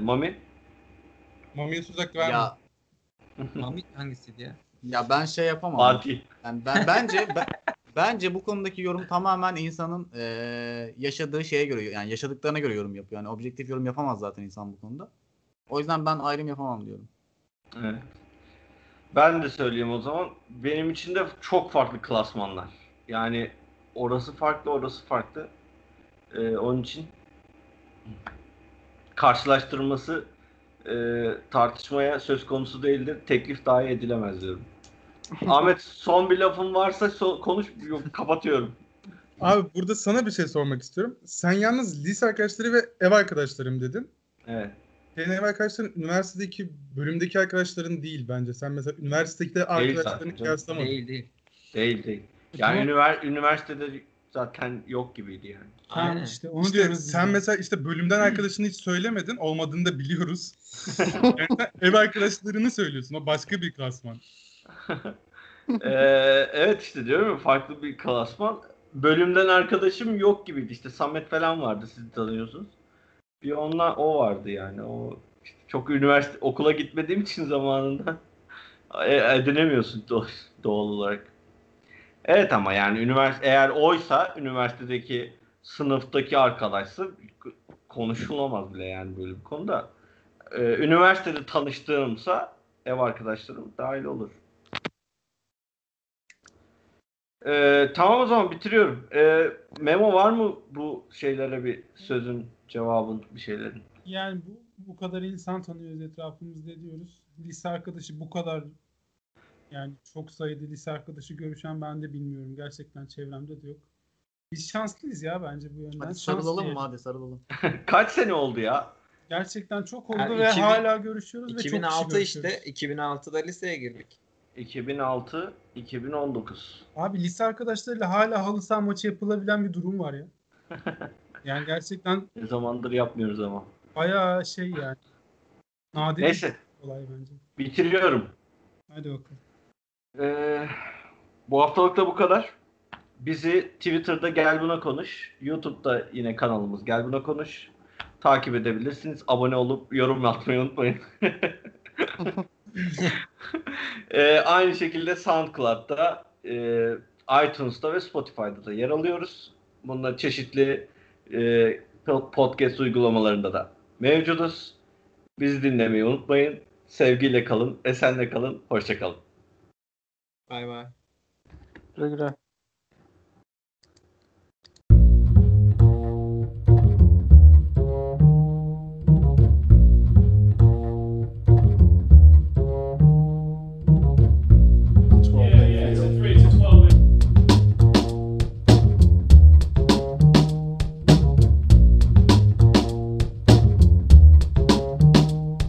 Mami? Mami'ye söz hakkı verme. Ya Mami hangisiydi ya? ya ben şey yapamam. Fatih. Yani ben bence ben- bence bu konudaki yorum tamamen insanın e, yaşadığı şeye göre yani yaşadıklarına göre yorum yapıyor. Yani objektif yorum yapamaz zaten insan bu konuda. O yüzden ben ayrım yapamam diyorum. Evet. Ben de söyleyeyim o zaman. Benim için de çok farklı klasmanlar. Yani orası farklı, orası farklı. Ee, onun için karşılaştırılması e, tartışmaya söz konusu değildir. Teklif dahi edilemez diyorum. Ahmet son bir lafın varsa so- konuş. Yok, kapatıyorum. Abi burada sana bir şey sormak istiyorum. Sen yalnız lise arkadaşları ve ev arkadaşlarım dedin. Evet. Senin ev arkadaşların üniversitedeki bölümdeki arkadaşların değil bence. Sen mesela üniversitedeki arkadaşlarını kıyaslamadın. Değil değil. Değil değil. Yani ünivers- üniversitede zaten yok gibiydi yani. Aynen. işte onu İşte diyoruz. sen de. mesela işte bölümden arkadaşını hiç söylemedin. Olmadığını da biliyoruz. yani ev arkadaşlarını söylüyorsun. O başka bir klasman. Ee, evet işte diyorum ya farklı bir klasman. Bölümden arkadaşım yok gibiydi. İşte Samet falan vardı siz tanıyorsunuz. Bir onunla o vardı yani. O işte Çok üniversite okula gitmediğim için zamanında e- edinemiyorsun doğal, olarak. Evet ama yani üniversite eğer oysa üniversitedeki sınıftaki arkadaşsa konuşulamaz bile yani böyle bir konuda. Ee, üniversitede tanıştığımsa ev arkadaşlarım dahil olur. Ee, tamam o zaman bitiriyorum. Ee, Memo var mı bu şeylere bir sözün, cevabın, bir şeylerin? Yani bu bu kadar insan tanıyoruz etrafımızda diyoruz. Lise arkadaşı bu kadar yani çok sayıda lise arkadaşı görüşen ben de bilmiyorum. Gerçekten çevremde de yok. Biz şanslıyız ya bence bu yönden. Hadi sarılalım mı? Hadi sarılalım. Kaç sene oldu ya? Gerçekten çok oldu Yani ve 2000 hala görüşüyoruz ve çok kişi 2006 işte. görüşüyoruz. 2006'da liseye girdik. 2006, 2019. Abi lise arkadaşlarıyla hala halı saha maçı yapılabilen bir durum var ya. Yani gerçekten Ne zamandır yapmıyoruz ama. bayağı şey yani. Nadir Neyse, olay bence. bitiriyorum. Hadi bakalım. Ee, bu haftalık da bu kadar. Bizi Twitter'da Gel Buna Konuş, YouTube'da yine kanalımız Gel Buna Konuş. Takip edebilirsiniz. Abone olup yorum atmayı unutmayın. Ee, aynı şekilde SoundCloud'da, e, iTunes'ta ve Spotify'da da yer alıyoruz. Bununla çeşitli e, po- podcast uygulamalarında da mevcuduz. Bizi dinlemeyi unutmayın. Sevgiyle kalın, esenle kalın, hoşça kalın. Bay bay. Güle güle.